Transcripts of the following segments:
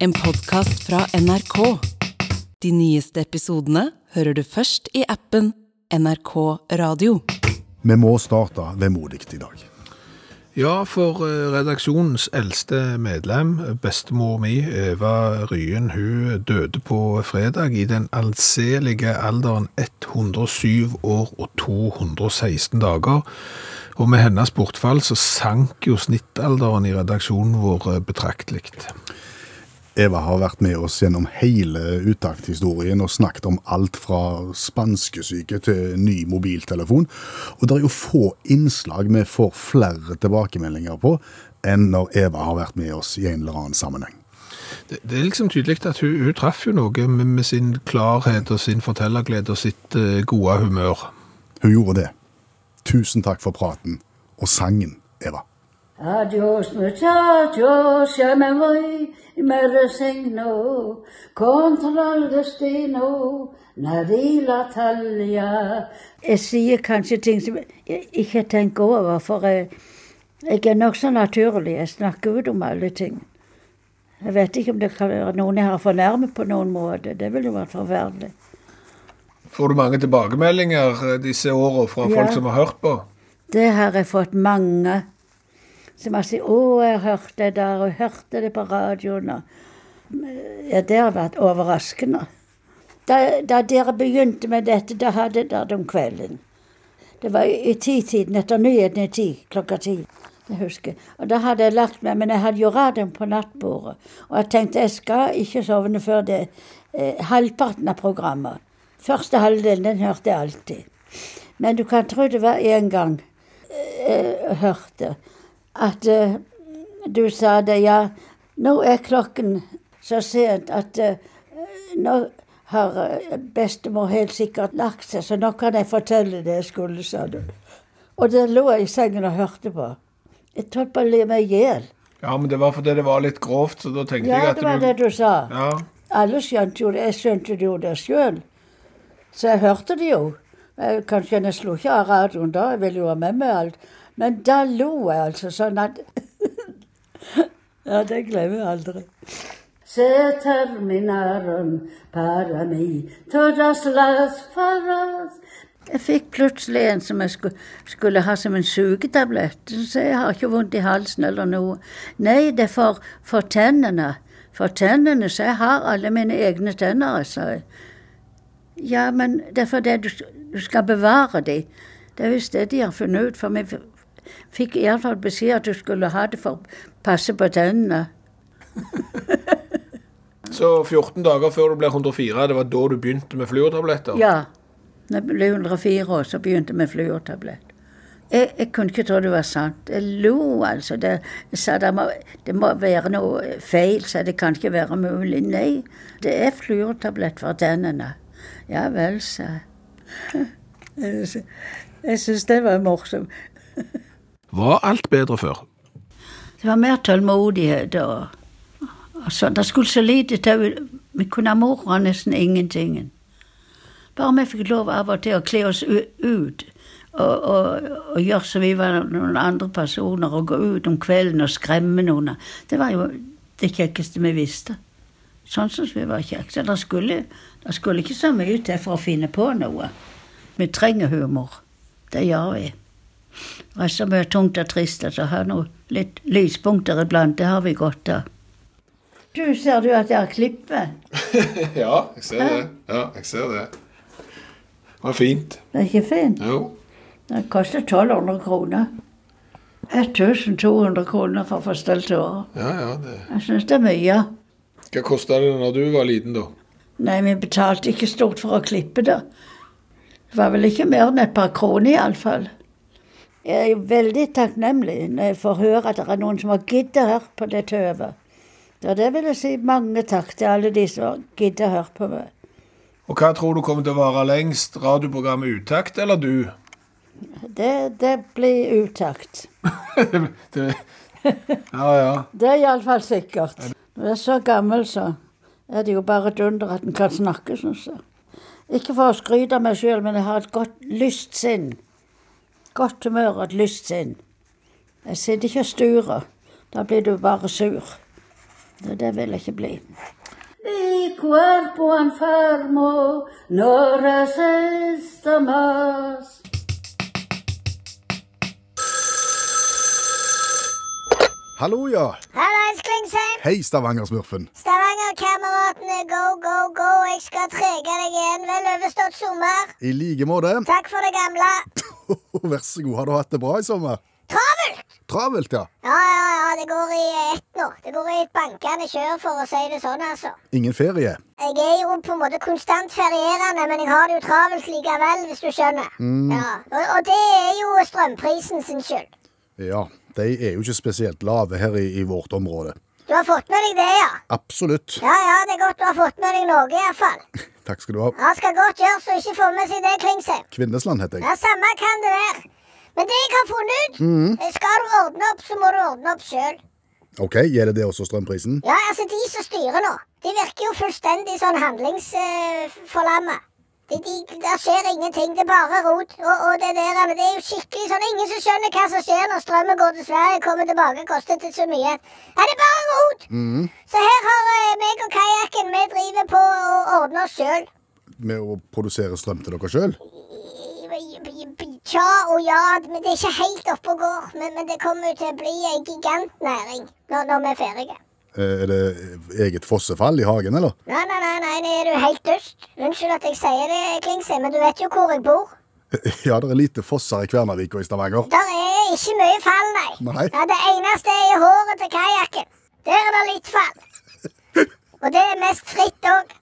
En podkast fra NRK. De nyeste episodene hører du først i appen NRK Radio. Vi må starte vemodig i dag. Ja, for eh, redaksjonens eldste medlem, bestemor mi, Eva Ryen, hun døde på fredag i den anselige alderen 107 år og 216 dager. Og med hennes bortfall så sank jo snittalderen i redaksjonen vår eh, betraktelig. Eva har vært med oss gjennom hele uttakthistorien og snakket om alt fra spanskesyke til ny mobiltelefon. Og det er jo få innslag vi får flere tilbakemeldinger på enn når Eva har vært med oss i en eller annen sammenheng. Det, det er liksom tydelig at hun, hun traff jo noe med, med sin klarhet og sin fortellerglede og sitt uh, gode humør. Hun gjorde det. Tusen takk for praten og sangen, Eva. Adios muchachos, ya me voy y me resigno contra el destino, Nadila Talia. Jeg sier kanskje ting som jeg ikke tenker over, for jeg, jeg er nokså naturlig. Jeg snakker ut om alle ting. Jeg vet ikke om det kan være noen jeg har fornærmet på noen måte. Det ville jo vært forferdelig. Får du mange tilbakemeldinger eh, disse årene fra Ja. folk som har hørt på? Det har jeg fått mange. Som man sier 'Å, jeg hørte det der, og hørte det på radioen'. Ja, det har vært overraskende. Da, da dere begynte med dette, da hadde dere det om kvelden. Det var i titiden, etter nyhetene i ti, klokka ti. Det husker jeg. Og da hadde jeg lagt meg, men jeg hadde jo radioen på nattbordet. Og jeg tenkte jeg skal ikke sovne før det eh, halvparten av programmet. Første halvdelen, den hørte jeg alltid. Men du kan tro det var en gang eh, jeg hørte at uh, du sa det, ja, nå er klokken så sent at uh, nå har eh, bestemor helt sikkert lagt seg, så nå kan jeg fortelle det jeg skulle, sa du. Og der lå jeg i sengen og hørte på. Jeg holdt på å le meg i hjel. Ja, men det var fordi det var litt grovt, så da tenkte Ja, jeg at Ja, det var du det du sa. Ja, Alle skjønte jo det. Jeg skjønte det jo det sjøl. Så jeg hørte det jo. Jeg, kanskje jeg slo ikke av radioen da, jeg ville jo ha med meg alt. Men da lo jeg altså sånn at Ja, det glemmer jeg aldri. Se terminaren para mi, todas las faras Jeg fikk plutselig en som jeg skulle, skulle ha som en sugetablett. Så jeg har ikke vondt i halsen eller noe. Nei, det er for, for tennene. For tennene, så jeg har alle mine egne tenner, sa jeg. Ja, men det er fordi du, du skal bevare de. Det er visst det de har funnet ut, for vi fikk iallfall beskjed at du skulle ha det for å passe på tennene. Så 14 dager før du ble 104, det var da du begynte med fluortabletter? Ja. Da jeg ble 104 år, så begynte jeg med fluortablett. Jeg, jeg kunne ikke tro det var sant. Jeg lo, altså. Det, jeg sa det må, det må være noe feil, så det kan ikke være mulig. Nei, det er fluortablett for tennene. Ja vel, sa jeg. Jeg sy- syns det var morsomt. Var alt bedre før? Det var mer tålmodighet og, sånn. Det skulle så lite til. Vi kunne ha nesten ingenting. Bare vi fikk lov av og til å kle oss ut og, og, og gjøre som vi var noen andre personer, og gå ut om kvelden og skremme noen. Det var jo det kjekkeste vi visste. Sånn som vi var kjekke. Det skulle, det skulle ikke så mye til for å finne på noe. Vi trenger humor. Det gjør vi. Det er så mye tungt og trist at å ha noe litt lyspunkter iblant, det har vi godt av. Du, ser du at jeg har klippet? ja, jeg ser det. Ja, jeg ser det. Det var fint. Det er ikke fint? Jo. Det koster 1200 kroner. 1200 kroner for forstelt året. Ja, ja, det. Jeg syns det er mye. Hva kosta det når du var liten, da? Nei, vi betalte ikke stort for å klippe det. Det var vel ikke mer enn et par kroner, iallfall. Jeg er jo veldig takknemlig når jeg får høre at det er noen som har giddet å høre på det tøvet. Så det vil jeg si mange takk til alle de som har giddet å høre på meg. Og hva tror du kommer til å vare lengst? Radioprogrammet Utakt eller du? Det, det blir utakt. det, ja, ja. Det er iallfall sikkert. Når jeg er så gammel, så er det jo bare et under at en kan snakke, syns jeg. Ikke for å skryte av meg sjøl, men jeg har et godt lystsinn. Godt humør og et lystsinn. Jeg sitter ikke og sturer. Da blir du bare sur. Og det vil jeg ikke bli. I cuerpo enfermo no resista más. Hallo, ja. Hallais, Klingsheim. Hei, Stavanger-smurfen. Stavanger-kameratene, go, go, go. Jeg skal trege deg igjen. Vel overstått sommer. I like måte. Takk for det gamle. Vær så god. Har du hatt det bra i sommer? Travelt! Travelt, ja. Ja, ja, ja. Det går i ett nå. Det går i et bankende kjør, for å si det sånn, altså. Ingen ferie? Jeg er jo på en måte konstant ferierende, men jeg har det jo travelt likevel, hvis du skjønner. Ja, og, og det er jo strømprisen sin skyld. Ja, de er jo ikke spesielt lave her i, i vårt område. Du har fått med deg det, ja? Absolutt. Ja, ja, det er godt du har fått med deg noe, iallfall. Takk skal du ha. Ja, skal godt gjøres å ikke få med seg det, Klingsheim. Kvinnesland heter jeg. Ja, samme kan det være. Men det jeg har funnet ut eh, Skal du ordne opp, så må du ordne opp sjøl. Ok, Gjelder det også strømprisen? Ja, altså, de som styrer nå, de virker jo fullstendig sånn handlingsforlamma. De, de, det skjer ingenting. Det er bare rot. Og, og det der, det er jo skikkelig sånn Ingen som skjønner hva som skjer når strømmen går til Sverige, kommer tilbake, koster det så mye. Er det er bare rot. Så her har eh, meg og kajakken, vi driver på å ordne oss sjøl. Med å produsere strøm til dere sjøl? Tja og ja, men det er ikke helt oppe og går. Men, men det kommer jo til å bli ei gigantnæring når, når vi er ferdige. Er det eget fossefall i hagen, eller? Nei, nei, nei, nei, nå er du helt dust. Unnskyld at jeg sier det, Klingse, men du vet jo hvor jeg bor. Ja, det er lite fosser i Kvernavik og i Stavanger. Der er ikke mye fall, nei. Nei. Ja, Det eneste er i håret til kajakken. Der er det litt fall. Og det er mest fritt òg.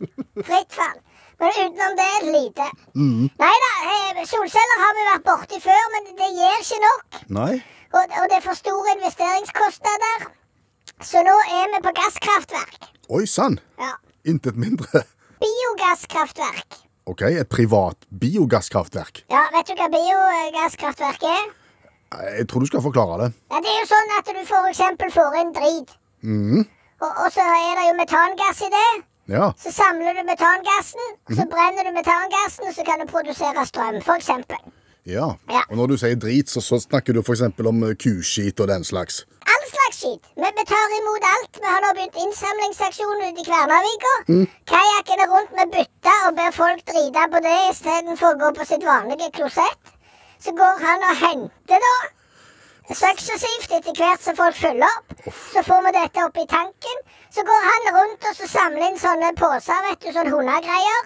Fritt fall. Men utenom det det lite. Nei da, eh, solceller har vi vært borti før, men det gir ikke nok. Nei? Og, og det er for store investeringskostnader. Så nå er vi på gasskraftverk. Oi sann! Ja. Intet mindre. Biogasskraftverk. Ok, et privat biogasskraftverk. Ja, vet du hva biogasskraftverk er? Jeg tror du skal forklare det. Ja, Det er jo sånn at du eksempel får inn drit. Og, og så er det jo metangass i det. Ja. Så samler du metangassen, så så brenner du metangassen, og så kan du produsere strøm, eksempel. ja. Ja. Og når du sier drit, så, så snakker du f.eks. om kuskit og den slags. All slags skit. Vi, vi tar imot alt. Vi har nå begynt innsamlingsaksjon ute i Kværnervika. Kajakken er rundt med bytter og ber folk drite på det istedenfor å gå på sitt vanlige klosett. Så går han og henter, da. Suksessivt etter hvert som folk fyller opp. Så får vi dette oppi tanken. Så går han rundt og så samler inn sånne poser, vet du, sånne hundegreier.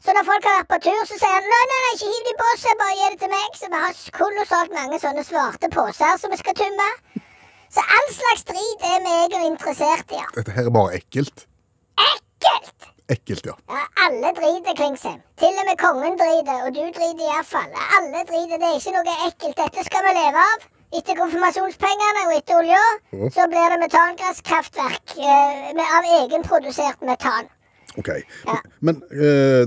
Så når folk har vært på tur, så sier han nei, nei, nei, ikke hiv de på seg, bare gi det til meg. Så vi har kolossalt mange sånne svarte poser som vi skal tømme. Så all slags drit er vi egentlig interessert i. ja. Dette her er bare ekkelt. Ekkelt! Ekkelt, ja. Ja, alle driter, Klingsheim. Til og med kongen driter, og du driter iallfall. Alle driter, det er ikke noe ekkelt. Dette skal vi leve av. Etter konfirmasjonspengene og etter olja, så blir det metangasskraftverk eh, med, av egenprodusert metan. Ok. Ja. Men eh,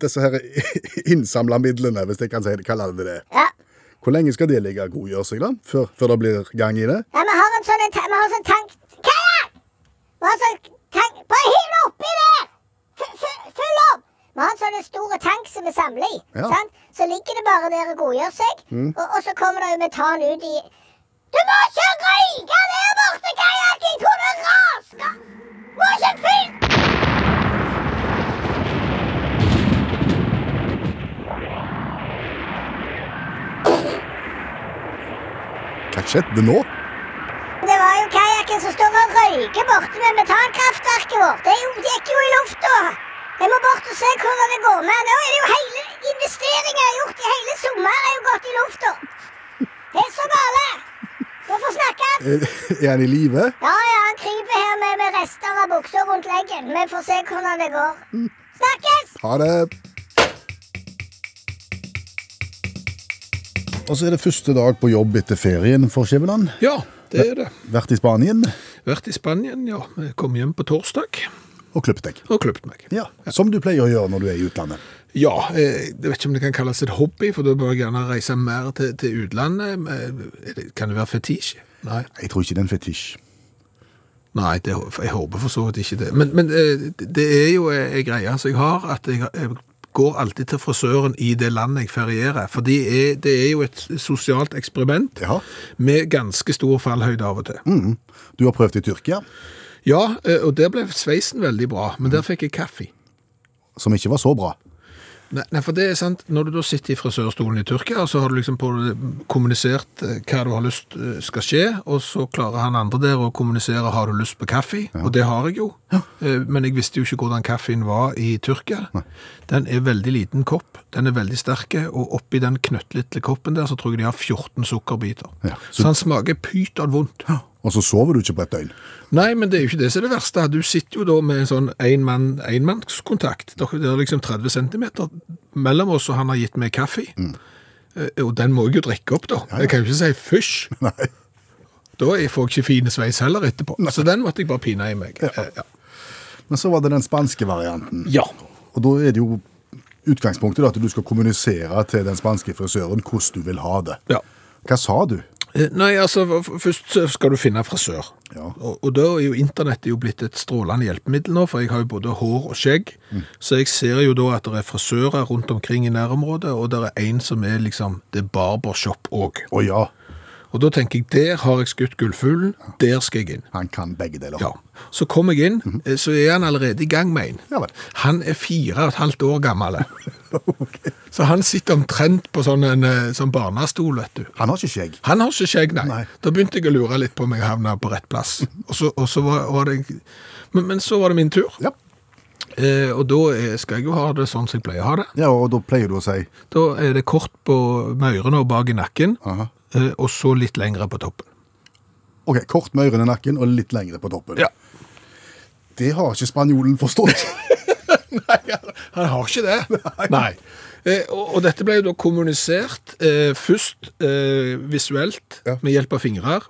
disse her innsamla midlene, hvis jeg kan si det, kaller det det. Ja. Hvor lenge skal det ligge og godgjøre seg, da? Før, før det blir gang i det? Ja, vi har en sånn, vi har sånn tank Kajak! Vi har sånn tank Bare hiv det oppi der! Fyll opp! Vi har en sånn stor tank som vi samler i. Ja. Sant? Så ligger det bare der og godgjør seg. Og, og så kommer det jo metan ut i Du må ikke røyke der borte, Kajak! Jeg tror det raser! Må ikke fylle skjedde nå? Det var jo kajakken som står og røyker borte med metallkraftverket vårt. Det jo- gikk jo i lufta. Jeg må bort og se hvordan det går med. Nå er det jo hele investeringer jeg har gjort i hele sommer, er jo gått i lufta. Det er så gale. Vi får snakkes. Eh, Er han i live? Ja, ja, han kryper her med, med rester av buksa rundt leggen. Vi får se hvordan det går. Snakkes! Ha det. Og så er det første dag på jobb etter ferien for Skjæveland. Ja, det er det. Vært i Spanien Vært i Spanien, ja. Jeg kom hjem på torsdag og klippet deg. og kløpt meg. Ja, Som du pleier å gjøre når du er i utlandet. Ja, eh, jeg vet ikke om det kan kalles et hobby, for da bør jeg gjerne reise mer til, til utlandet. Det- Kan det være fetisj? Nei. Jeg tror ikke det er en fetisj. Nei, det, jeg håper for så vidt ikke det. Men, men eh, det er jo en greie som jeg har, at jeg, jeg går alltid til frisøren i det landet jeg ferierer. For det er, det er jo et sosialt eksperiment Ja. med ganske stor fallhøyde av og til. Du har prøvd i Tyrkia. Ja, eh, og der ble sveisen veldig bra, men der fikk jeg kaffe. Som ikke var så bra. Nei, nei, for det er sant, når du da sitter i frisørstolen i Tyrkia, så har du liksom på kommunisert eh, hva du har lyst eh, skal skje, og så klarer han andre der å kommunisere har du lyst på kaffe, og det har jeg jo. Ja. Men jeg visste jo ikke hvordan kaffen var i Tyrkia. Den er veldig liten kopp, den er veldig sterke, og oppi den knøttlille koppen der så tror jeg de har 14 sukkerbiter. Ja, så- så... han smaker pyton vondt. Og så sover du ikke på et døgn. Nei, men det er jo ikke det som er det verste. Du sitter jo da med en sånn enmann- enmannskontakt. Dere- Det er liksom 30 centimeter mellom oss, og han har gitt meg kaffe. Mm. Og den må jeg jo drikke opp, da. Jeg kan jo ikke si fysj. Nei. Da får jeg ikke fine sveis heller etterpå. Så den måtte jeg bare pine i meg. Eh, Ja. Men så var det den spanske varianten. ja. Og da er det jo utgangspunktet da, at du skal kommunisere til den spanske frisøren hvordan du vil ha det. ja. Hva sa du? Eh, Nei, altså, først skal du finne frisør. Ja. Og, og da er jo internettet jo blitt et strålende hjelpemiddel nå, for jeg har jo både hår og skjegg. Så jeg ser jo da at det er frisører rundt omkring i nærområdet, og det er en som er liksom, det er barbershop òg. Å ja, Og da tenker jeg, der har jeg skutt gullfuglen, der skal jeg inn. han kan begge deler. Ja. Så kom jeg inn, eh, så er han allerede i gang med en. Ja vel. Han er fire og et halvt år gammel. Så han sitter omtrent på sånn en eh, sånn barnestol, vet du. Han har ikke skjegg. Han har ikke skjegg, nei. Nei. Da begynte jeg å lure litt på om jeg havna på rett plass. Og så, og så var, var det men, men så var det min tur. Ja. Eh, og da er, skal jeg jo ha det sånn som jeg pleier å ha det. ja, og da pleier du å si Da er det kort på mørene og bak i nakken, Aha. Eh, og så litt lengre på toppen. OK, kort med ørene i nakken og litt lengre på toppen. Ja. Det har ikke spanjolen forstått. Nei, han- han har ikke det. Nei. Eh, og, og dette ble jo da kommunisert eh, først eh, visuelt Ja. med hjelp av fingrer.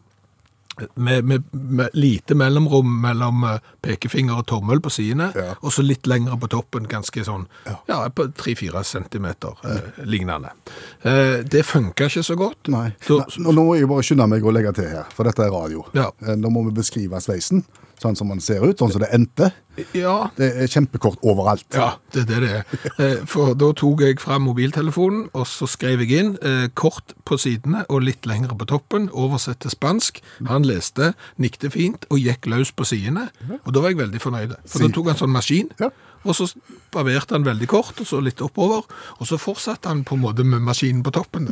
Med, med, med lite mellomrom mellom eh, pekefinger og tommel på sidene, Ja. og så litt lengre på toppen, ganske sånn, ja, på 3-4 centimeter eh, lignende. Eh, det funka ikke så godt. Nei. Så, Nei. Nå må jeg bare skynde meg å legge til her, for dette er radio. Ja. Eh, Nå må vi beskrive sveisen, sånn som den ser ut, sånn som det endte. Ja, Det er kjempekort overalt. Ja, det er det det er. Eh, For da tok jeg frem mobiltelefonen, og så skrev jeg inn eh, kort på sidene og litt lengre på toppen, oversett til spansk. Han leste, nikte fint og gikk løs på sidene, og da var jeg veldig fornøyd. For da tok han sånn maskin, Ja. og så barberte han veldig kort, og så litt oppover, og så fortsatte han på en måte med maskinen på toppen.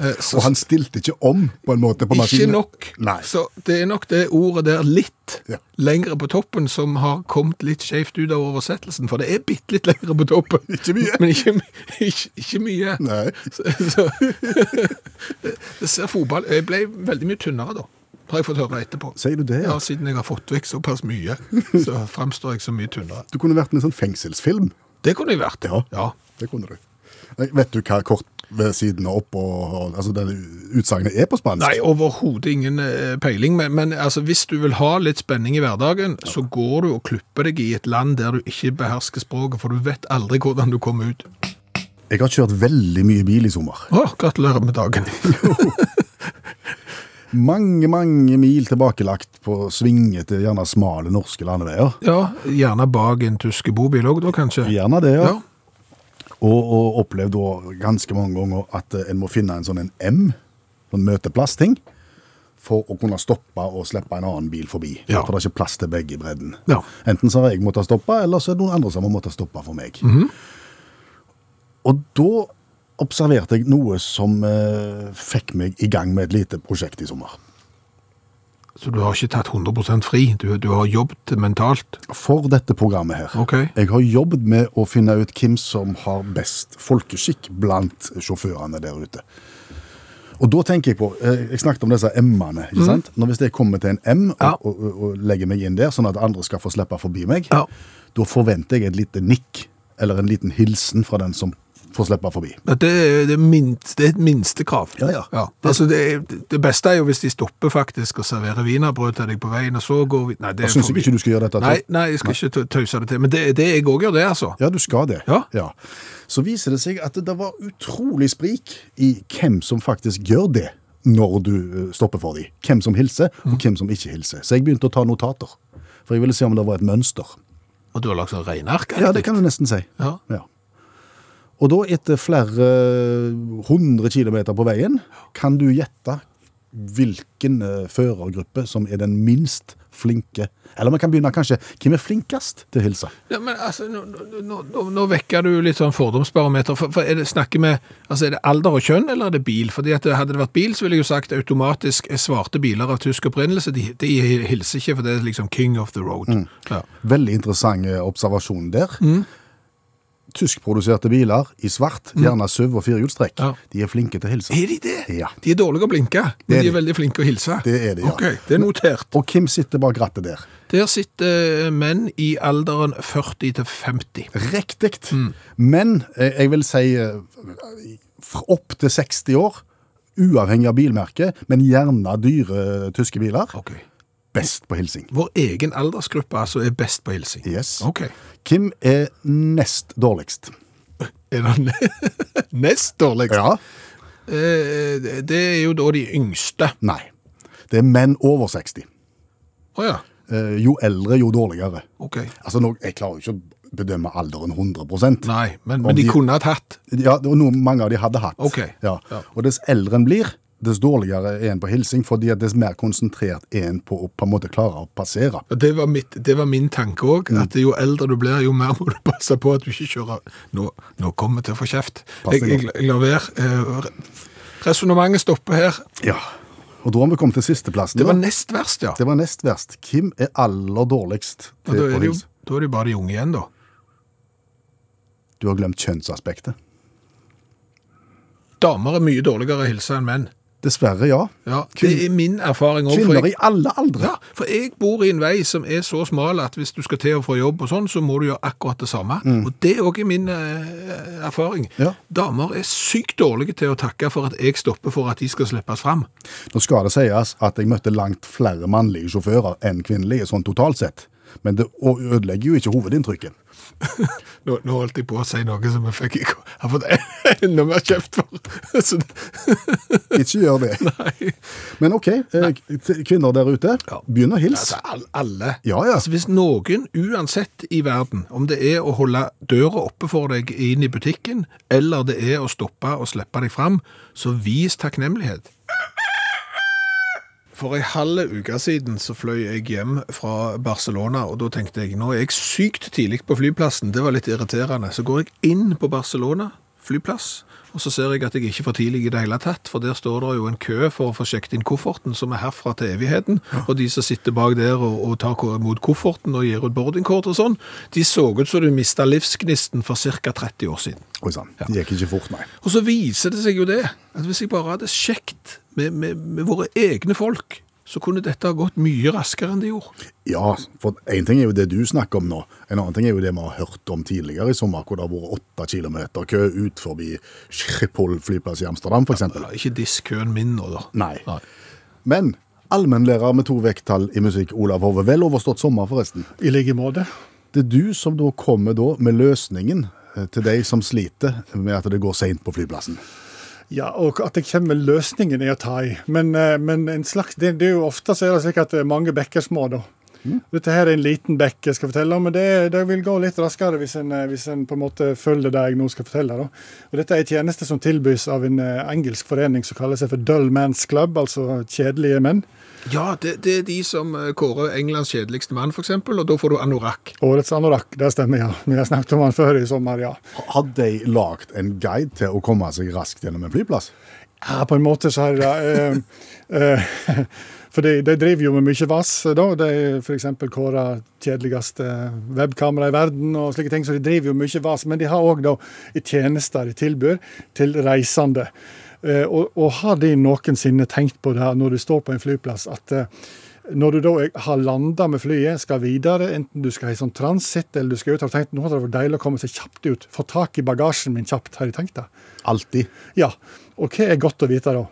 Eh, Så Og han stilte ikke om på en måte på maskinen? ikke nok. Nei. Så det er nok det ordet der litt Ja. lengre på toppen som har kommet litt skjevt ut av oversettelsen, for det er bitte litt lengre på toppen. Ikke mye. Men ikke, ikke, ikke mye. Nei. Så, så, det ser fotball Jeg ble veldig mye tynnere da, har jeg fått høre etterpå. Sier du det, ja? Siden jeg har fått vekk såpass mye, så framstår jeg så mye tynnere. Du kunne vært med i en sånn fengselsfilm. Det kunne jeg vært. Ja. ja. Det kunne du. Vet du hva kort ved siden opp og, og altså det utsagnet er på spansk? Nei, overhodet ingen eh, peiling, men, men altså, hvis du vil ha litt spenning i hverdagen, så går du og klipper deg i et land der du ikke behersker språket, for du vet aldri hvordan du kommer ut. Jeg har kjørt veldig mye bil i sommer. Å, gratulerer med dagen. Mange, mange mil tilbakelagt på svingete, gjerne smale norske landeveier. Ja, gjerne bak en tyske bobil òg, da kanskje. Gjerne det, ja. Ja. Og, og opplevd da ganske mange ganger at eh, en må finne en sånn en M, sånn møteplassting, for å kunne stoppe og slippe en annen bil forbi. Ja. For det er ikke plass til begge i bredden. Ja. Enten så har jeg måttet stoppe, eller så er det noen andre som har måttet stoppe for meg. Og da observerte jeg noe som eh, fikk meg i gang med et lite prosjekt i sommer. Så du har ikke tatt 100% fri? Du, du har jobbet mentalt? For dette programmet her. Ok. Jeg har jobbet med å finne ut hvem som har best folkeskikk blant sjåførene der ute. Og da tenker jeg på, eh, jeg snakket om disse M-ene, ikke sant? Når hvis jeg kommer til en M og, Mhm. Ja. og, og, og legger meg inn der, sånn at andre skal få slippe forbi meg, Ja. da forventer jeg et lite nikk, eller en liten hilsen fra den som får slippe forbi. Ja, Det er, det, minst, det er et minstekrav. Ja, ja. Altså det, det beste er jo hvis de stopper faktisk og serverer wienerbrød til deg på veien, og så går vi Nei, det er jeg ikke du skal gjøre dette. Nei, nei, jeg skal ikke tause det til. Men det, det jeg òg gjør, det, altså. Ja, du skal det. Ja. Så viser det seg at det var utrolig sprik i hvem som faktisk gjør det når du eh, stopper for dem. Hvem som hilser, Mm. og hvem som ikke hilser. Så jeg begynte å ta notater. For jeg ville se om det var et mønster. Og du har lagt sånn regneark? Ja, det kan du nesten si. Ja. Ja. Og da, etter flere hundre kilometer på veien, kan du gjette hvilken eh, førergruppe som er den minst flinke. Eller man kan begynne kanskje, hvem er flinkest til å hilse? Ja, men altså, nå, nå, nå, vekker du litt sånn fordomsbarometer. For, for er det, snakker med, altså er det alder og kjønn, eller er det bil? Fordi at Hadde det vært bil, så ville jeg jo sagt automatisk er svarte biler av tysk opprinnelse. De, de hilser ikke, for det er liksom king of the road. Mm. Ja. Veldig interessant eh, observasjon der. Tyskproduserte biler i svart, gjerne SUV og firehjulstrekk, Ja. de er flinke til å hilse. Er de det? Ja. De er dårlige å blinke, men de er veldig flinke å hilse. Det er de, ja. Ok, det er notert. Og hvem sitter bak rattet der? Der sitter eh, menn i alderen 40 til 50. Riktig. Men eh, jeg vil si eh, opp til 60 år, uavhengig av bilmerke, men gjerne dyre tyske biler, Ok. Best på hilsing. Vår egen aldersgruppe altså er best på hilsing. Yes. Ok. Hvem er nest dårligst? Er det nest dårligst? Ja. Eh, Det er jo da de yngste. Nei. Det er menn over 60. Å ja, Eh, Jo eldre, jo dårligere. ok. Altså, nå, Jeg klarer jo ikke å bedømme alderen 100 Nei, men, men de de- kunne ha hatt? Ja, og noe mange av de hadde hatt. Ok. Ja. Ja. Og dess eldre en blir, dess dårligere er en på hilsing, fordi at dess mer konsentrert er en på å på en måte klare å passere. Det var, mitt, det var min tanke òg, Mm. at jo eldre du blir, jo mer må du passe på at du ikke kjører Nå, nå kommer jeg til å få kjeft. Jeg, jeg, jeg lar være. Eh, Resonnementet stopper her. Ja. Og da har vi kommet til sisteplassen. Det var nest verst, ja. det var nest verst. Hvem er aller dårligst til å hilse? da er det jo bare de unge igjen, da. Du har glemt kjønnsaspektet. Damer er mye dårligere å hilse enn menn. Dessverre, ja. Ja, Det er min erfaring òg. Kvinner i alle aldre. Ja, for jeg bor i en vei som er så smal at hvis du skal til å få jobb og sånn, så må du gjøre akkurat det samme. Og det er også min eh, erfaring. Mm. Ja. Damer er sykt dårlige til å takke for at jeg stopper for at de skal slippes fram. Nå skal det sies at jeg møtte langt flere mannlige sjåfører enn kvinnelige, sånn totalt sett. Men det ødelegger jo ikke hovedinntrykket. Nå, nå holdt jeg på å si noe som jeg fikk ikke har fått enda mer kjeft for. Ikke gjør det. nei. Men OK, Nei. kvinner der ute, Ja. begynn å hilse. Altså, alle. Ja, ja. Altså, hvis noen, uansett i verden, om det er å holde døra oppe for deg inn i butikken, eller det er å stoppe og slippe deg fram, så vis takknemlighet. For ei halv uke siden så fløy jeg hjem fra Barcelona, og da tenkte jeg, nå er jeg sykt tidlig på flyplassen, det var litt irriterende. Så går jeg inn på Barcelona flyplass, og så ser jeg at jeg ikke er for tidlig i det hele tatt, for der står det jo en kø for å få sjekket inn kofferten, som er herfra til evigheten, og de som sitter bak der og, og tar imot kofferten og gir ut boardingkort og sånn, de så ut som du mistet livsgnisten for ca. 30 år siden. Oi sann, det gikk ikke fort, nei. Og så viser det seg jo det, at hvis jeg bare hadde sjekt med, med, med våre egne folk, så kunne dette ha gått mye raskere enn det gjorde. Ja, for en ting er jo det du snakker om nå. En annen ting er jo det vi har hørt om tidligere i sommer, hvor det har vært åtte kilometer kø ut forbi Schiphol flyplass i Amsterdam, for eksempel. Ikke diss køen min nå, da. Nei. Men allmennlærer med to vekttall i musikk, Olav Hove. Vel overstått sommer, forresten. I like måte. Det er du som da kommer da med løsningen eh, til de som sliter med at det går seint på flyplassen. Ja, og at jeg kommer løsningen er å ta i. Men, eh, men en slags, det, det er jo ofte så er det slik at er mange bekker små, da. Dette her er en liten bekk jeg skal fortelle om, men det, det vil gå litt raskere hvis en, eh, hvis en på en måte følger det jeg nå skal fortelle. Da. Og Dette er en tjeneste som tilbys av en eh, engelsk forening som kaller seg for Dull Man's Club, altså kjedelige menn. Ja, det, det er de som eh, kårer Englands kjedeligste mann, eksempel, og da får du anorakk. Årets anorakk, det stemmer, ja. Vi har snakket om han før i sommer, ja. Hadde de lagd en guide til å komme seg raskt gjennom en flyplass? Ja, på en måte så har de det. eh, eh, For de, de driver jo med mye vass. da. De f.eks. kåra kjedeligste webkamera i verden og slike ting, så de driver jo mye vass. Men de har òg tjenester de tilbyr til reisende. Eh, Og, og har de noensinne tenkt på det når du står på en flyplass, at eh, når du da har landa med flyet, skal videre, enten du skal i sånn transitt eller du skal ut, har du tenkt nå hadde det vært deilig å komme seg kjapt ut. Få tak i bagasjen min kjapt, har de tenkt det? Alltid. Ja. Og hva er godt å vite da?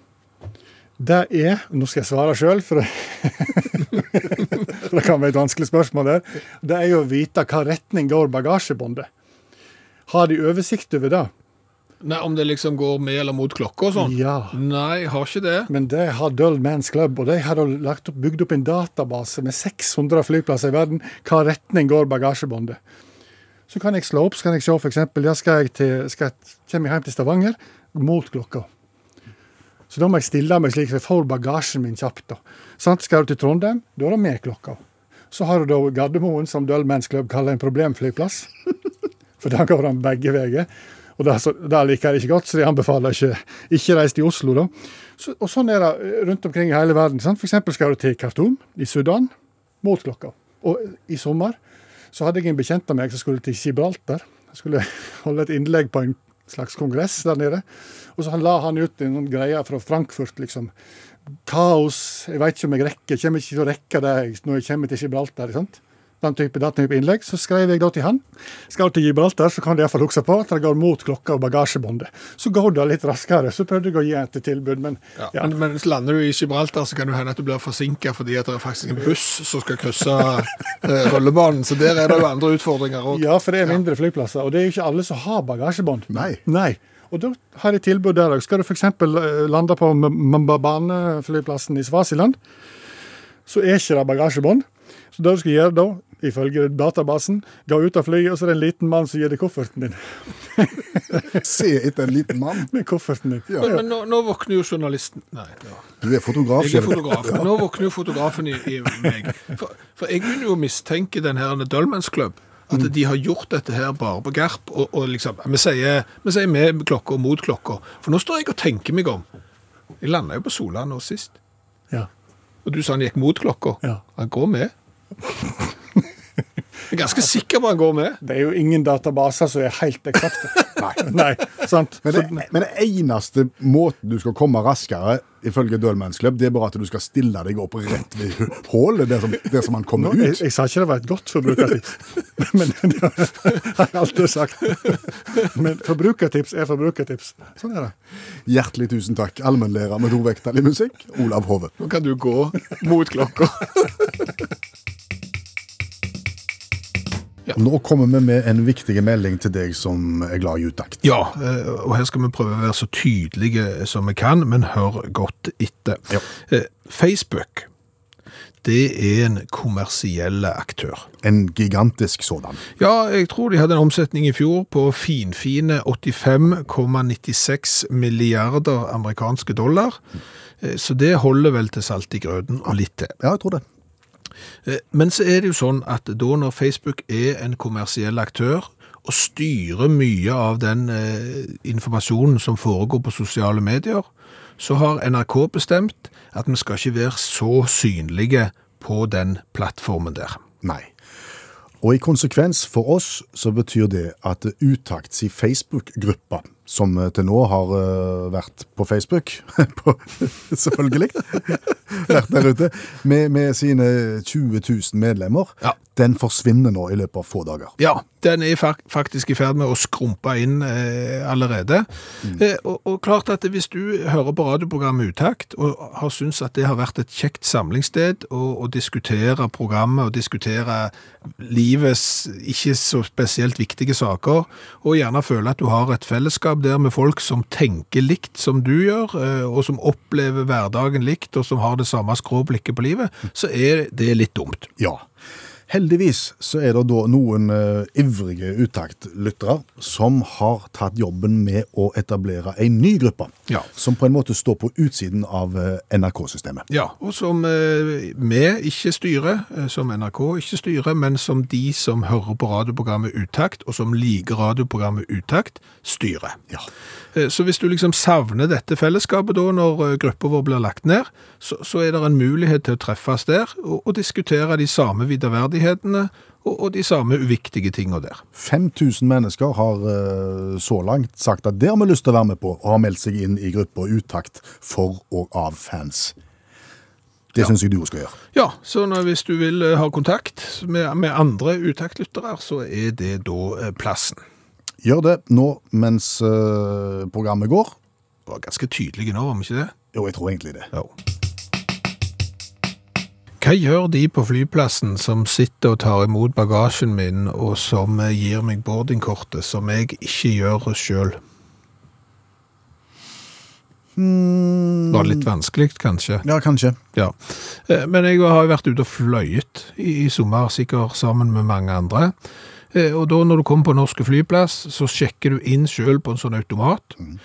Det er Nå skal jeg svare sjøl, for, for det kan være et vanskelig spørsmål der. Det er jo å vite hva retning går bagasjebåndet. Har de oversikt over det? Nei, Om det liksom går med eller mot klokka og sånn? Ja. Nei, har ikke det. Men det har Dull Man's Club, og de har lagt opp, bygd opp en database med 600 flyplasser i verden. Hva retning går bagasjebåndet? Så kan jeg slå opp, så kan jeg se f.eks. Ja, skal jeg til, skal jeg, kommer jeg hjem til Stavanger mot klokka. Så da må jeg stille meg slik at jeg får bagasjen min kjapt. da. Sant? Skal du til Trondheim, da er det med klokka. Så har du da Gardermoen, som Dølmens Club kaller en problemflyplass. For da går han begge veier. Og det, liker jeg ikke godt, så de anbefaler ikke ikke reise til Oslo. da. Så, og sånn er det rundt omkring i hele verden. sant? For eksempel skal du til Khartoum i Sudan mot klokka. Og i sommer så hadde jeg en bekjent av meg som skulle til Gibraltar. Jeg skulle holde et innlegg på en slags kongress der nede. Og så la han ut en sånn greie fra Frankfurt, liksom. Kaos, jeg veit ikke om jeg rekker, jeg kommer ikke til å rekke det når jeg kommer til Gibraltar. sant? Den type, den type innlegg. Så skrev jeg da til han. Skal til Gibraltar, så kan du iallfall huske på at det går mot klokka og bagasjebåndet. Så går det litt raskere. Så prøvde jeg å gi et tilbud, men Ja. ja. Men, men lander du i Gibraltar, så kan det hende at du blir forsinka fordi at det er faktisk en buss som skal krysse eh, rullebanen. Så der er det jo andre utfordringer òg. Ja, for det er mindre flyplasser, og det er jo ikke alle som har bagasjebånd. Nei. Nei. Og da har jeg tilbud der òg. Skal du f.eks. lande på Mbabane-flyplassen i Svasiland, så er ikke det bagasjebånd. Så det du skal gjøre da, ifølge databasen, gå ut av flyet, og så er det en liten mann som gir deg kofferten din. Se etter en liten mann. Med kofferten din. Men, men nå, nå våkner jo journalisten Nei, ja. Du er fotograf. jeg er fotograf. ja. Nå våkner jo fotografen i, i meg. For, for jeg begynner jo å mistenke den her Dølmens Club. At de har gjort dette her bare på Garp. Og, og liksom, vi sier, vi sier med klokka og mot klokka. For nå står jeg og tenker meg om. Jeg landa jo på Sola nå sist. Ja. Og du sa han gikk mot klokka. Ja. Han går med. Jeg er ganske sikker på han går med. Det er jo ingen databaser som er helt eksakte. Nei. Nei, sant? Men det, men det eneste måten du skal komme raskere, ifølge Dølmens Club, det er bare at du skal stille deg opp rett ved hullet, der som, der som han Nå, kommer jeg, ut. jeg sa ikke det var et godt forbrukertips, men det har jeg alltid sagt. Men forbrukertips er forbrukertips. Sånn er det. Hjertelig tusen takk, allmennlærer med tovektig musikk, Olav Hove. Nå kan du gå mot klokka. Nå kommer vi med en viktig melding til deg som er glad i utakt. Ja, eh, og her skal vi prøve å være så tydelige som vi kan, men hør godt etter. Ja. Eh, Facebook, det er en kommersiell aktør. En gigantisk sådan. Ja, jeg tror de hadde en omsetning i fjor på finfine 85,96 milliarder amerikanske dollar. Eh, Så det holder vel til salt i grøten og litt til. Ja, jeg tror det. Eh, Men så er det jo sånn at da når Facebook er en kommersiell aktør og styrer mye av den eh, informasjonen som foregår på sosiale medier, så har NRK bestemt at vi skal ikke være så synlige på den plattformen der. Nei. Og i konsekvens for oss så betyr det at Utakts i Facebook-gruppa, som til nå har eh, vært på Facebook, på, selvfølgelig, vært der ute, med, med sine 20 000 medlemmer, Ja. den forsvinner nå i løpet av få dager. Ja, den er faktisk i ferd med å skrumpe inn eh, allerede. Eh, og, og klart at hvis du hører på radioprogrammet Utakt, og har syntes at det har vært et kjekt samlingssted å diskutere programmet, og diskutere livets ikke så spesielt viktige saker, og gjerne føle at du har et fellesskap der med folk som tenker likt som du gjør, eh, og som opplever hverdagen likt, og som har det samme skråblikket på livet, så er det litt dumt. Ja. Heldigvis så er det da noen uh, ivrige utaktlyttere som har tatt jobben med å etablere en ny gruppe, Ja. som på en måte står på utsiden av uh, NRK-systemet. Ja, og som uh, vi ikke styrer, som NRK ikke styrer, men som de som hører på radioprogrammet Utakt, og som liker radioprogrammet Utakt, styrer. Ja. Så hvis du liksom savner dette fellesskapet da, når gruppa vår blir lagt ned, så, så er det en mulighet til å treffes der og, og diskutere de samme videreverdighetene og, og de samme uviktige tingene der. 5000 mennesker har eh, så langt sagt at det har vi lyst til å være med på, og har meldt seg inn i gruppa Utakt for og av fans. Det synes jeg du skal gjøre. Ja, så når, hvis du vil eh, ha kontakt med, med andre utaktlyttere, så er det da eh, plassen. Gjør det nå mens programmet går. Det var ganske tydelig nå, var vi ikke det? Jo, jeg tror egentlig det. Ja. Hva gjør de på flyplassen som sitter og tar imot bagasjen min, og som eh, gir meg boardingkortet, som jeg ikke gjør sjøl? Var det litt vanskelig, kanskje? Ja, kanskje. Ja. Eh, Men jeg har jo vært ute og fløyet i, i sommer, sikkert sammen med mange andre. Eh, Og da når du kommer på norske flyplass, så sjekker du inn selv på en sånn automat, Mm.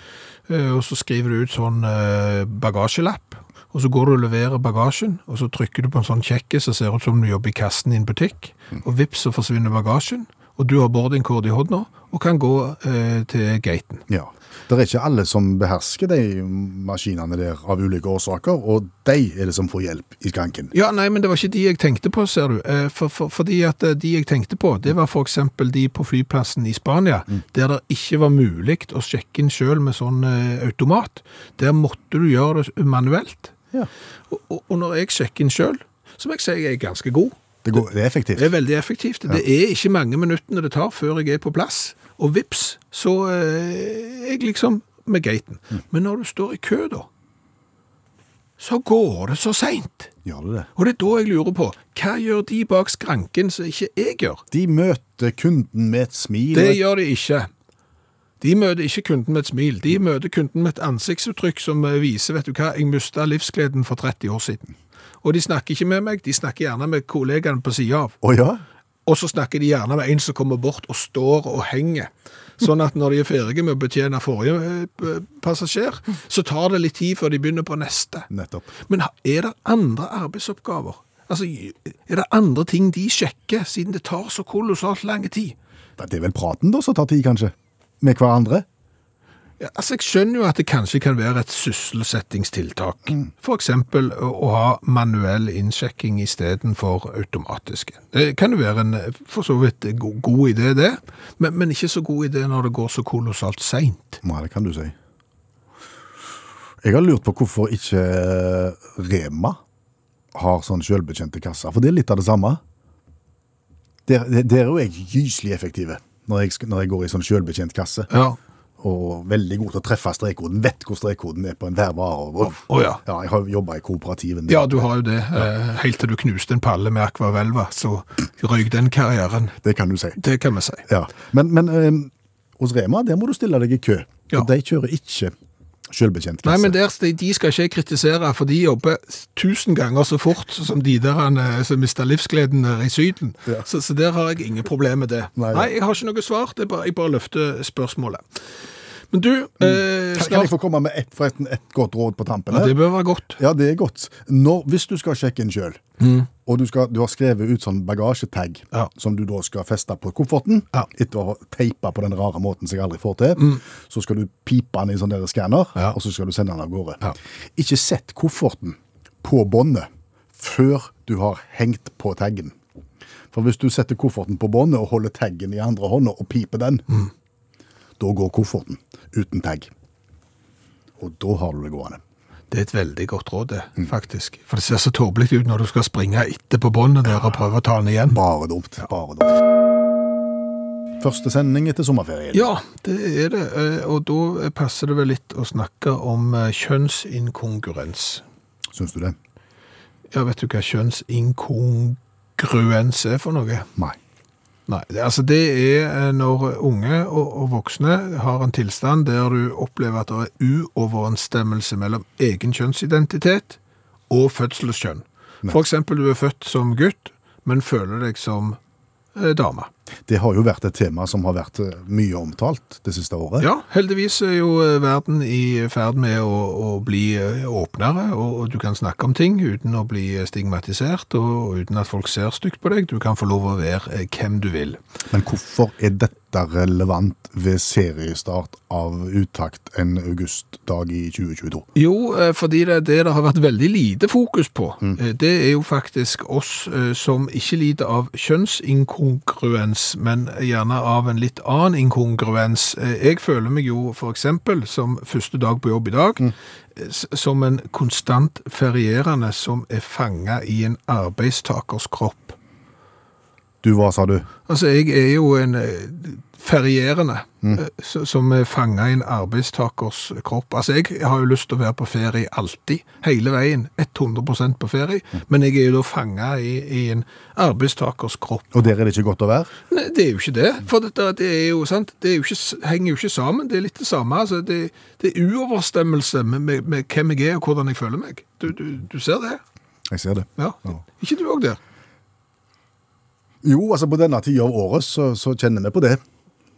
og så skriver du ut sånn eh, bagasjelapp, og så går du og leverer bagasjen, og så trykker du på en sånn kjekke som ser ut som du jobber i kassen i en butikk, og vips så forsvinner bagasjen, og du har boardingkort i hånda, og kan gå eh, til gaten. Ja. Det er ikke alle som behersker de maskinene der av ulike årsaker, og de er det som får hjelp i skranken. Ja, nei, men det var ikke de jeg tenkte på, ser du. Eh, For, for, fordi at eh, de jeg tenkte på, det var eksempel de på flyplassen i Spania, der det ikke var mulig å sjekke inn selv med sånn eh, automat. Der måtte du gjøre det manuelt. Ja. Og, og, når jeg sjekker inn selv, så må jeg si jeg er ganske god. Det, går, det er effektivt. Det er veldig effektivt. Det er ikke mange minuttene det tar før jeg er på plass. Og vips, så eh, er jeg liksom med gaten. Men når du står i kø da, så går det så sent. Gjør det det? Og det er da jeg lurer på, hva gjør de bak skranken som ikke jeg gjør? De møter kunden med et smil. Det gjør de ikke. De møter ikke kunden med et smil. De møter kunden med et ansiktsuttrykk som eh, viser, vet du hva, jeg mista livsgleden for 30 år siden. Og de snakker ikke med meg, de snakker gjerne med kollegaene på siden av. Oh, ja? Og så snakker de gjerne med en som kommer bort og står og henger. Sånn at når de er ferdige med å betjene forrige eh, passasjer, så tar det litt tid før de begynner på neste. Nettopp. Men er det andre arbeidsoppgaver? Altså, er det andre ting de sjekker, siden det tar så kolossalt lang tid? Det er vel praten da som tar tid, kanskje? Med hverandre? Ja, altså, jeg skjønner jo at det kanskje kan være et sysselsettingstiltak. For eksempel å, å ha manuell innsjekking i stedet for automatiske. Det kan jo være en eh, for så vidt god, god idé det, men, men ikke så god idé når det går så kolossalt sent. Nei, det kan du si. Jeg har lurt på hvorfor ikke Rema har sånn selvbetjente kasser, for det er litt av det samme. Der, der er jo jeg gyselig effektive når jeg, når jeg går i sånn selvbetjent kasse. Ja. Og veldig god til å treffe strekkoden. Vet hvor strekkoden er på enhver vare. Og, Å ja. ja, jeg har jobba i kooperativen. Ja, du har jo det. Ja. Helt til du knuste en palle med akvavelva, så røyk den karrieren. Det kan du si. Det kan vi si. Ja. Men, men eh, hos Rema der må du stille deg i kø. For de kjører ikke selvbetjent kasse. Nei, men der, de- skal ikke jeg kritisere, for de jobber tusen ganger så fort som de der han, eh, som mista livsgleden nede i Syden. Ja. Så, så der har jeg ingen problemer med det. Nei. Nei, jeg har ikke noe svar, det bare, jeg bare løfter spørsmålet. Men du, eh, kan, kan jeg få komme med ett forresten, et godt råd på tampen? Ja, det bør være godt. Ja, det er godt. Når, hvis du skal sjekke inn sjøl, og du, skal, du har skrevet ut sånn bagasjetag Ja. som du da skal feste på kofferten, Ja. etter å ha teipa på den rare måten som jeg aldri får til, så skal du pipe den i sånn skanner, og så skal du sende den av gårde. Ja. Ikke sett kofferten på båndet før du har hengt på taggen. For hvis du setter kofferten på båndet og holder taggen i andre hånda og piper den, da går kofferten uten tag. Og da har du det gående. Det er et veldig godt råd, det, faktisk. For det ser så tåpelig ut når du skal springe etter på båndet der og prøve å ta den igjen. Bare dumt. Bare dumt. Første sending etter sommerferien. Ja, det er det. eh, Og da passer det vel litt å snakke om eh, kjønnsinkongruens. Syns du det? Ja, vet du hva kjønnsinkongruens er for noe? Nei. Nei, det, altså det er eh, når unge og, og voksne har en tilstand der du opplever at det er uoverensstemmelse mellom egen kjønnsidentitet og fødselskjønn. Eksempel du er født som gutt, men føler deg som dame. Det har jo vært et tema som har vært eh, mye omtalt det siste året. Ja, heldigvis er jo eh, verden i ferd med å, å bli eh, åpnere, og, og du kan snakke om ting uten å bli stigmatisert, og, og uten at folk ser stygt på deg. Du kan få lov å være eh, hvem du vil. Men hvorfor er dette relevant ved seriestart av Utakt en augustdag i 2022? Jo, eh, fordi det, det det har vært veldig lite fokus på, Mm. det er jo faktisk oss eh, som ikke lider av kjønnsinkongruens, men gjerne av en litt annen inkongruens. Eh, Jeg føler meg jo eksempel som første dag på jobb i dag, Mm som en konstant ferierende som er fanget i en arbeidstakers kropp. Du, hva sa du? Altså, jeg er jo en eh, ferierende mm. som er fanget i en arbeidstakers kropp. Altså, jeg har jo lyst til å være på ferie alltid, hele veien, 100% på ferie, men jeg er jo da fanget i, i en arbeidstakers kropp. Og der er det ikke godt å være? Nei, det er jo ikke det, for det, det er jo sant, det jo ikke, henger jo ikke sammen, det er litt det samme, altså, det, det er uoverstemmelse med, med, med hvem jeg er og hvordan jeg føler meg. Du, du, du ser det? Jeg ser det. Ja. Ja. Ikke du også der? Jo, altså på denne tida av året så, så kjenner vi på det.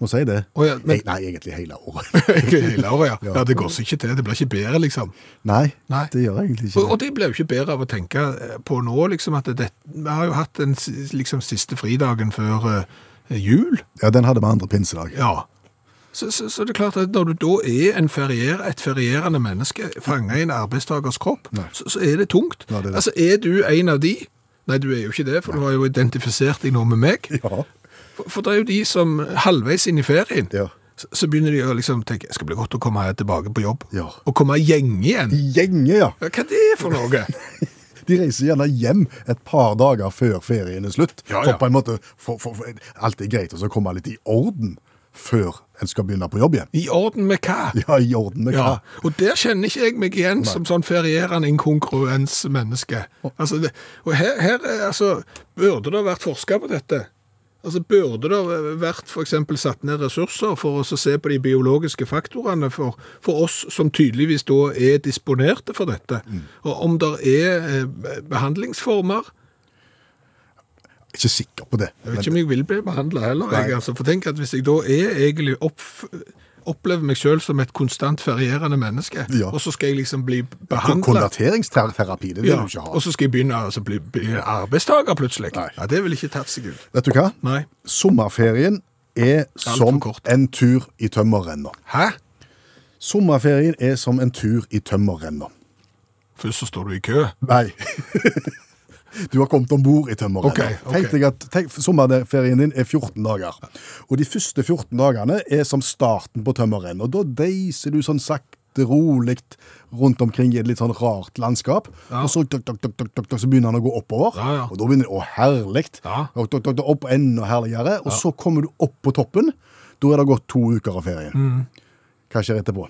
Må si det. Oh, ja, men- Nei, egentlig hele året. Hele året, ja. Ja. ja. Det går seg ikke til. Det blir ikke bedre, liksom. Nei, Nei. det gjør egentlig ikke Og, og det. blir jo ikke bedre av å tenke eh, på nå, liksom, at det, vi har jo hatt den liksom, siste fridagen før uh, jul. Ja, den hadde vi andre pinsedag. Ja. Så, så, så det er klart at når du da er en ferier, et ferierende menneske fanget i en arbeidstakers kropp, så, så er det tungt. Ja, det er det. Altså, er du en av de? Nei, du er jo ikke det, for du har jo identifisert deg nå med meg. Ja. For, for det er jo de som halvveis inn i ferien, Ja. så, så begynner de å liksom tenke, det bli godt å komme her tilbake på jobb. Ja. Og komme gjenge igjen. Gjenge, ja. Ja, hva er det for noe? De reiser gjerne hjem et par dager før ferien er slutt. Ja, For på en måte, for, for, for, alt er greit og så komme litt i orden før en skal begynne på jobb igjen. I orden med hva? Ja, i orden med hva? Ja, og der kjenner ikke jeg meg igjen som sånn ferierende inkongruensmenneske. Altså, det, og her, her er, altså, burde det vært forska på dette? Altså, Burde det vært for eksempel satt ned ressurser for oss å se på de biologiske faktorene for, for oss som tydeligvis da er disponerte for dette? Og om det er eh, behandlingsformer Ikke sikker på det. Jeg vet ikke om jeg vil bli behandla heller. Jeg, altså, for tenk at Hvis jeg da er egentlig opp, opplever meg sjøl som et konstant ferierende menneske, Ja. og så skal jeg liksom bli behandla Konverteringsterapi, det vil ja, du ikke ha. og så skal jeg begynne å bli, bli arbeidstaker plutselig. Nei. Ja, Det ville ikke tatt seg ut. Vet du hva? Nei. Sommerferien er som en tur i tømmerrenna. Hæ? Sommerferien er som en tur i tømmerrenna. Først så står du i kø. Nei. Du har kommet om bord i tømmeret. Okay, okay. Tenk deg at tenk, Sommerferien din er 14 dager. Og de første 14 dagene er som starten på tømmerrenna. Da deiser du sånn sakte, rolig rundt omkring i et litt sånn rart landskap. Ja. Og så, tok, tok, tok, så begynner den å gå oppover. Ja, ja. Og da begynner det å herlig. Og opp enda herligere. Og så kommer du opp på toppen. Da er det gått to uker av ferien. Mm. Hva skjer etterpå?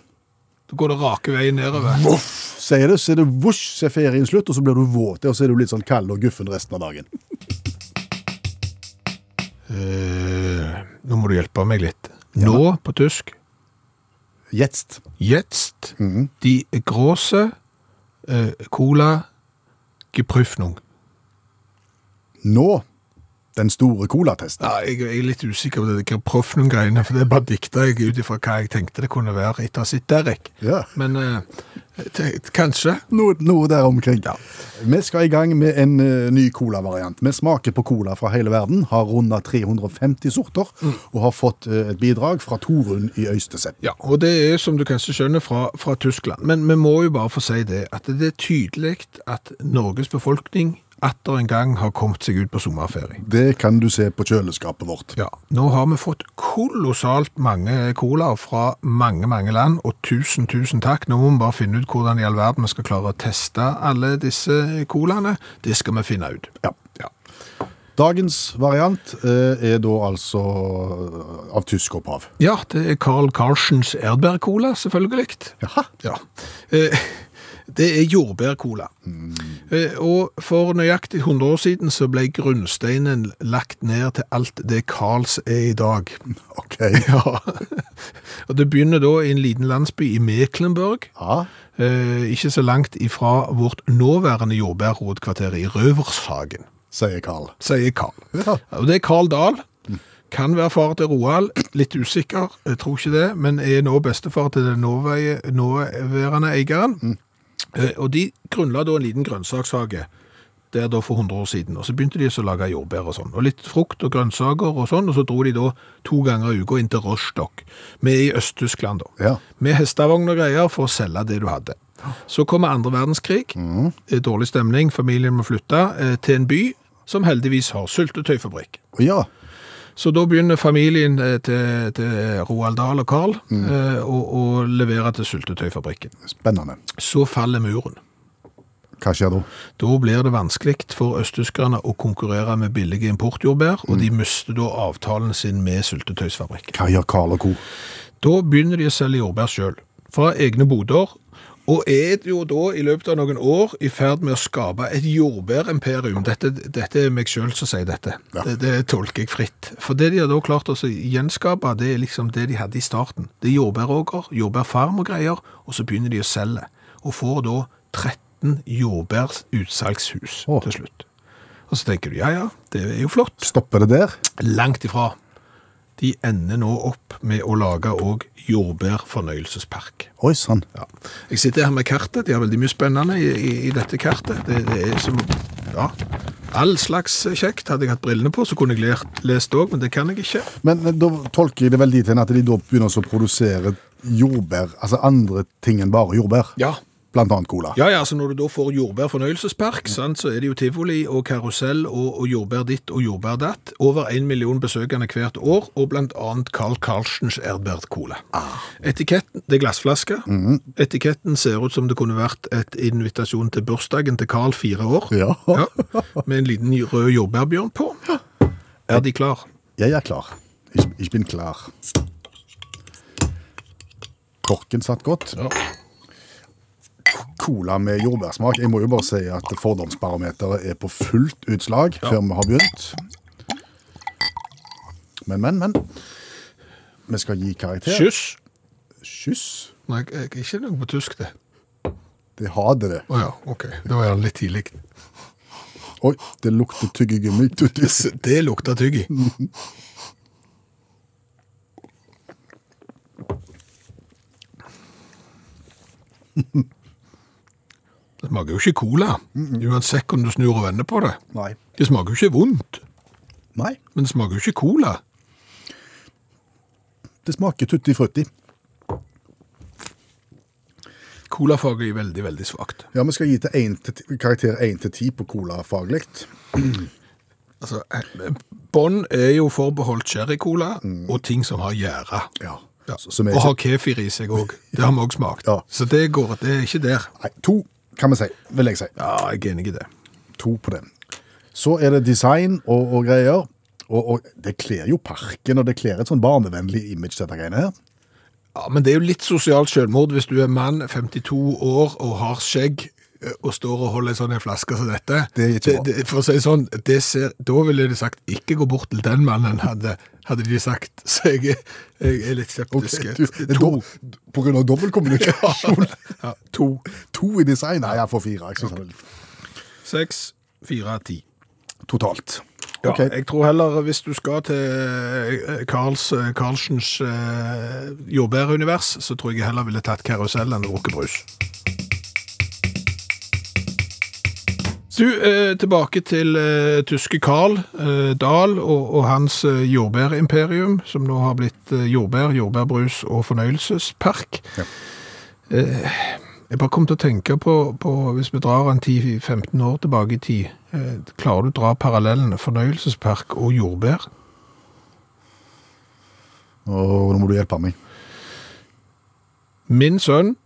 Da går det rake veien nedover. Voff, sier det, så er det vosj, så er ferien slutt, og så blir du våt, og så er du litt sånn kald og guffen resten av dagen. Eh, nå må du hjelpe meg litt. Nå, på tysk, Jetzt. jetzt, Mhm. die große eh, Cola Geprüfnung. Nå, den store colatesten. Ja, jeg jeg er litt usikker på det Geprüfnung-greiene, for det bare dikta jeg ut ifra hva jeg tenkte det kunne være etter å ha sett Derek. Ja. Men eh, kanskje. Noe, noe der omkring. Ja. Vi skal i gang med en uh, ny cola-variant. Vi smaker på cola fra hele verden, har runda 350 sorter, og har fått uh, et bidrag fra Torunn i Øystese. Ja, og det er som du kanskje skjønner fra, fra Tyskland. Men vi må jo bare få si det, at det er tydelig at Norges befolkning atter en gang har kommet seg ut på sommerferie. Det kan du se på kjøleskapet vårt. Ja, nå har vi fått kolossalt mange colaer fra mange, mange land, og tusen, tusen takk. Nå må vi bare finne ut hvordan i all verden vi skal klare å teste alle disse colaene. Det skal vi finne ut. Ja. Ja. Dagens variant eh, er da altså eh, av tysk opphav. Ja, det er Carl Karstens Erdberg-cola, selvfølgelig. Jaha. Ja. Eh, Det er jordbærcola. Mm. Og for nøyaktig 100 år siden så ble grunnsteinen lagt ned til alt det Carls er i dag. OK. Ja. Og det begynner da i en liten landsby i Mecklenburg, Ja. eh, ikke så langt ifra vårt nåværende jordbærhovedkvarter i Røvershagen, Sier Carl. sier Carl. Ja. Og det er Carl Dahl. Kan være far til Roald, litt usikker, jeg tror ikke det, men er nå bestefar til den nåværende eieren. Eh, Og de grunnla da en liten grønnsakshage der da for 100 år siden, og så begynte de å lage jordbær og sånn, og litt frukt og grønnsaker og sånn, og så dro de da to ganger i uka inn til Rostock, med i Øst-Tyskland da, Ja. med hestavogn og greier for å selge det du hadde. Så kommer andre verdenskrig, Mm. dårlig stemning, familien må flytte eh, til en by som heldigvis har syltetøyfabrikk. ja. Så da begynner familien eh, til, til Roald Dahl og Carl eh, å, å levere til syltetøyfabrikken. Spennende. Så faller muren. Hva skjer da? Da blir det vanskelig for østtyskerne å konkurrere med billige importjordbær, og de mister da avtalen sin med syltetøysfabrikken. Hva gjør Carl og co.? Da begynner de å selge jordbær sjøl, fra egne boder, og er jo da i løpet av noen år i ferd med å skape et jordbærimperium. Dette, dette er meg sjøl som sier dette. Ja. Det, det tolker jeg fritt. For det de har da klart å gjenskape, det er liksom det de hadde i starten. Det er jordbæråker, jordbærfarm og greier, og så begynner de å selge. Og får da 13 jordbærutsalgshus Åh. til slutt. Og så tenker du, ja ja, det er jo flott. Stopper det der? Langt ifra. De ender nå opp med å lage òg jordbærfornøyelsespark. Oi sann. Ja. Jeg sitter her med kartet. De har veldig mye spennende i, i, i dette kartet. Det, det er som Ja. All slags kjekt. Hadde jeg hatt brillene på, så kunne jeg lest òg, men det kan jeg ikke. Men eh, da tolker jeg det vel dit hen at de da begynner å produsere jordbær, altså andre ting enn bare jordbær. Ja. Blant annet cola. Ja, ja, altså Når du da får jordbær fornøyelsespark, sant, så er det jo tivoli og karusell og, og jordbær ditt og jordbær datt. Over en million besøkende hvert år, og annet Carl Carlsens Erdbert-cola. Etiketten det er glassflaske. Etiketten ser ut som det kunne vært et invitasjon til bursdagen til Carl fire år. Ja. Ja, med en liten rød jordbærbjørn på. Er de klar? Jeg er klar. Ich, ich bin klar. Korken satt godt. Ja. Cola med jordbærsmak. Jeg må jo bare si at fordomsbarometeret er på fullt utslag før vi har begynt. Men, men, men. Vi skal gi karakter. Kyss. Kyss. Nei, jeg ikke noe på tysk, det. Det hadde det. Å ja, OK. Da var det litt tidlig. Oi, det lukter tyggegummi. Det lukter tygg i. Det smaker jo ikke cola, uansett hvordan du snur og vender på det. Nei. Det smaker jo ikke vondt, Nei, men det smaker jo ikke cola. det smaker tutti frutti. Colafaget er veldig, veldig svakt. Ja, vi skal gi til en til, ti- karakter 1 til 10 på cola faglig. Altså, eh, Bånd er jo forbeholdt cherry-cola og ting som har gjære. Ja. Ja. Så- som er Og ikke- har kefir i seg òg. Det har vi òg smakt. Ja. Så det går, det er ikke der. Nei, to kan vi si, vil jeg si. Ja, jeg er enig i det. To på den. Så er det design og, og greier. Og, og det kler jo parken, og det kler et sånn barnevennlig image, dette greiene her. Ja, Men det er jo litt sosialt selvmord hvis du er mann, 52 år og har skjegg og står og holder en sånn en flaske som dette. Det bra. det, for å si sånn, det ser, Da ville de sagt 'ikke gå bort til den mannen', hadde, hadde de sagt. Så jeg, jeg er litt skeptisk. du, er to. dob- på grunn av dobbeltkommunikasjon. Ja, to. To i design? Nei, jeg får fire. Jeg er Seks, fire, ti. totalt. Ja, okay. Jeg tror heller hvis du skal til eh, Karls, eh, Karlsens eh, jordbærunivers, så tror jeg heller ville tatt karusell enn rukkebrus. Du, eh, tilbake til eh, tyske Karl eh, Dahl og, og hans jordbærimperium, som nå har blitt jordbær, jordbærbrus og fornøyelsespark. Ja. Jeg bare kom til å tenke på, på hvis vi drar en 10-15 år tilbake i tid, klarer du å dra parallellen fornøyelsespark og jordbær? og nå må du hjelpe meg. Min sønn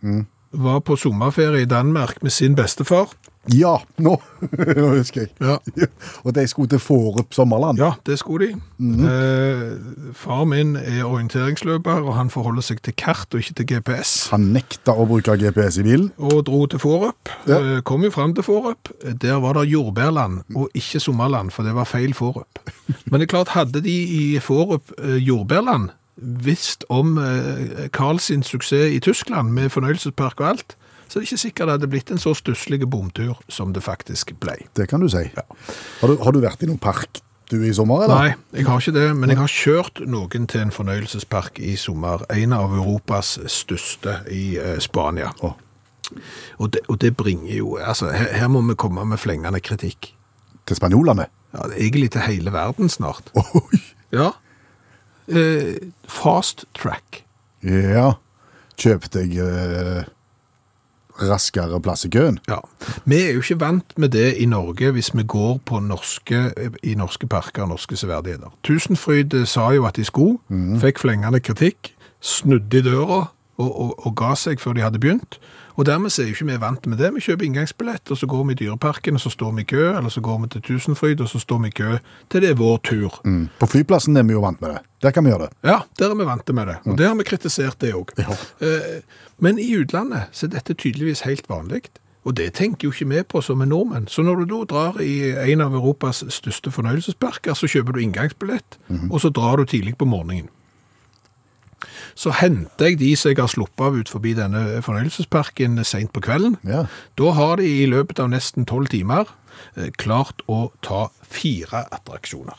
var på sommerferie i Danmark med sin bestefar. Ja, nå, nå husker jeg. Ja. Og de skulle til Forup sommerland. Ja, det skulle de. eh, far min er orienteringsløper, og han forholder seg til kart og ikke til GPS. Han nekta å bruke GPS i bilen. Og dro til Forup. Ja. Eh, kom jo frem til Forup. Der var det jordbærland, og ikke sommerland, for det var feil Forup. Men det er klart, hadde de i Forup eh, jordbærland visst om eh, Karl suksess i Tyskland med fornøyelsespark og alt, så er det ikke sikkert det hadde blitt en så stusslig bomtur som det faktisk ble. Det kan du si. Har, du, har du vært i noen park du i sommer, eller? Nei, jeg har ikke det, men jeg har kjørt noen til en fornøyelsespark i sommer. En av Europas største i eh, Spania. Oh. Og, det, og det bringer jo altså, her, her må vi komme med flengende kritikk. Til spanjolene? Ja, er egentlig til hele verden snart. Oi! Ja. Eh, fast track. Ja. Kjøpte jeg eh, raskere plass i køen. Ja. Vi er jo ikke vant med det i Norge hvis vi går på norske, i norske parker og norske severdigheter. Tusenfryd eh, sa jo at de skulle, fikk flengende kritikk, snudde i døra og, og, og ga seg før de hadde begynt. Og dermed er jo ikke vi vant med det. Vi kjøper inngangsbillett, og så går vi i dyreparken, og så står vi i kø, eller så går vi til Tusenfryd, og så står vi i kø til det er vår tur. Mm. På flyplassen er vi jo vant med det. Der kan vi gjøre det. Ja, der er vi vant med det. Og der har vi kritisert det òg. Men i utlandet så er dette tydeligvis helt vanlig. Og det tenker jo ikke vi på som er nordmenn. Så når du da drar i en av Europas største fornøyelsesparker, så kjøper du inngangsbillett, og så drar du tidlig på morgenen. Så henter jeg de som jeg har sluppet av ut forbi denne fornøyelsesparken sent på kvelden. Ja. Da har de i løpet av nesten tolv timer eh, klart å ta fire attraksjoner.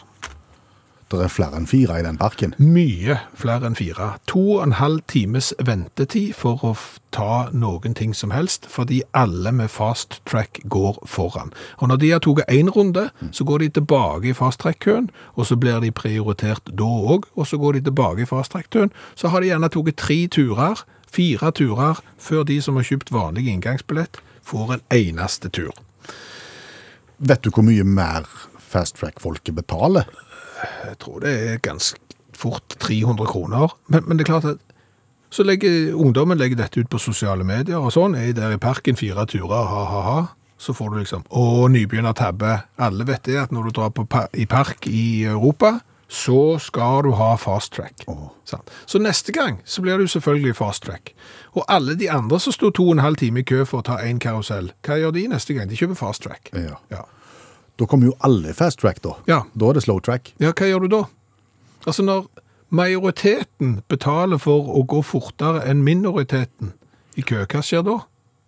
Det er flere enn fire i den parken. Mye flere enn fire. To og en halv times ventetid for å ta noen ting som helst, fordi alle med fast track går foran. Og når de har tatt én runde, så går de tilbake i fast track-køen, og så blir de prioritert da òg, og så går de tilbake i fast track-køen. Så har de gjerne tatt tre turer, fire turer, før de som har kjøpt vanlig inngangsbillett, får en eneste tur. Vet du hvor mye mer fast track-folket betaler? Jeg tror det er ganske fort 300 kroner. Men, men det er klart at så legger ungdommen legger dette ut på sosiale medier og sånn. Er der i parken fire turer, ha, ha, ha. Så får du liksom Å, nybegynnertabbe. Alle vet det at når du drar på i park i Europa, så skal du ha fast track. Sant? Så neste gang så blir det jo selvfølgelig fast track. Og alle de andre som sto to og en halv time i kø for å ta én karusell, hva gjør de neste gang? De kjøper fast track. Ja. Ja. Da kommer jo alle fast track, da. Ja. Da er det slow track. Ja, hva gjør du da? Altså når majoriteten betaler for å gå fortere enn minoriteten i kø, hva skjer da?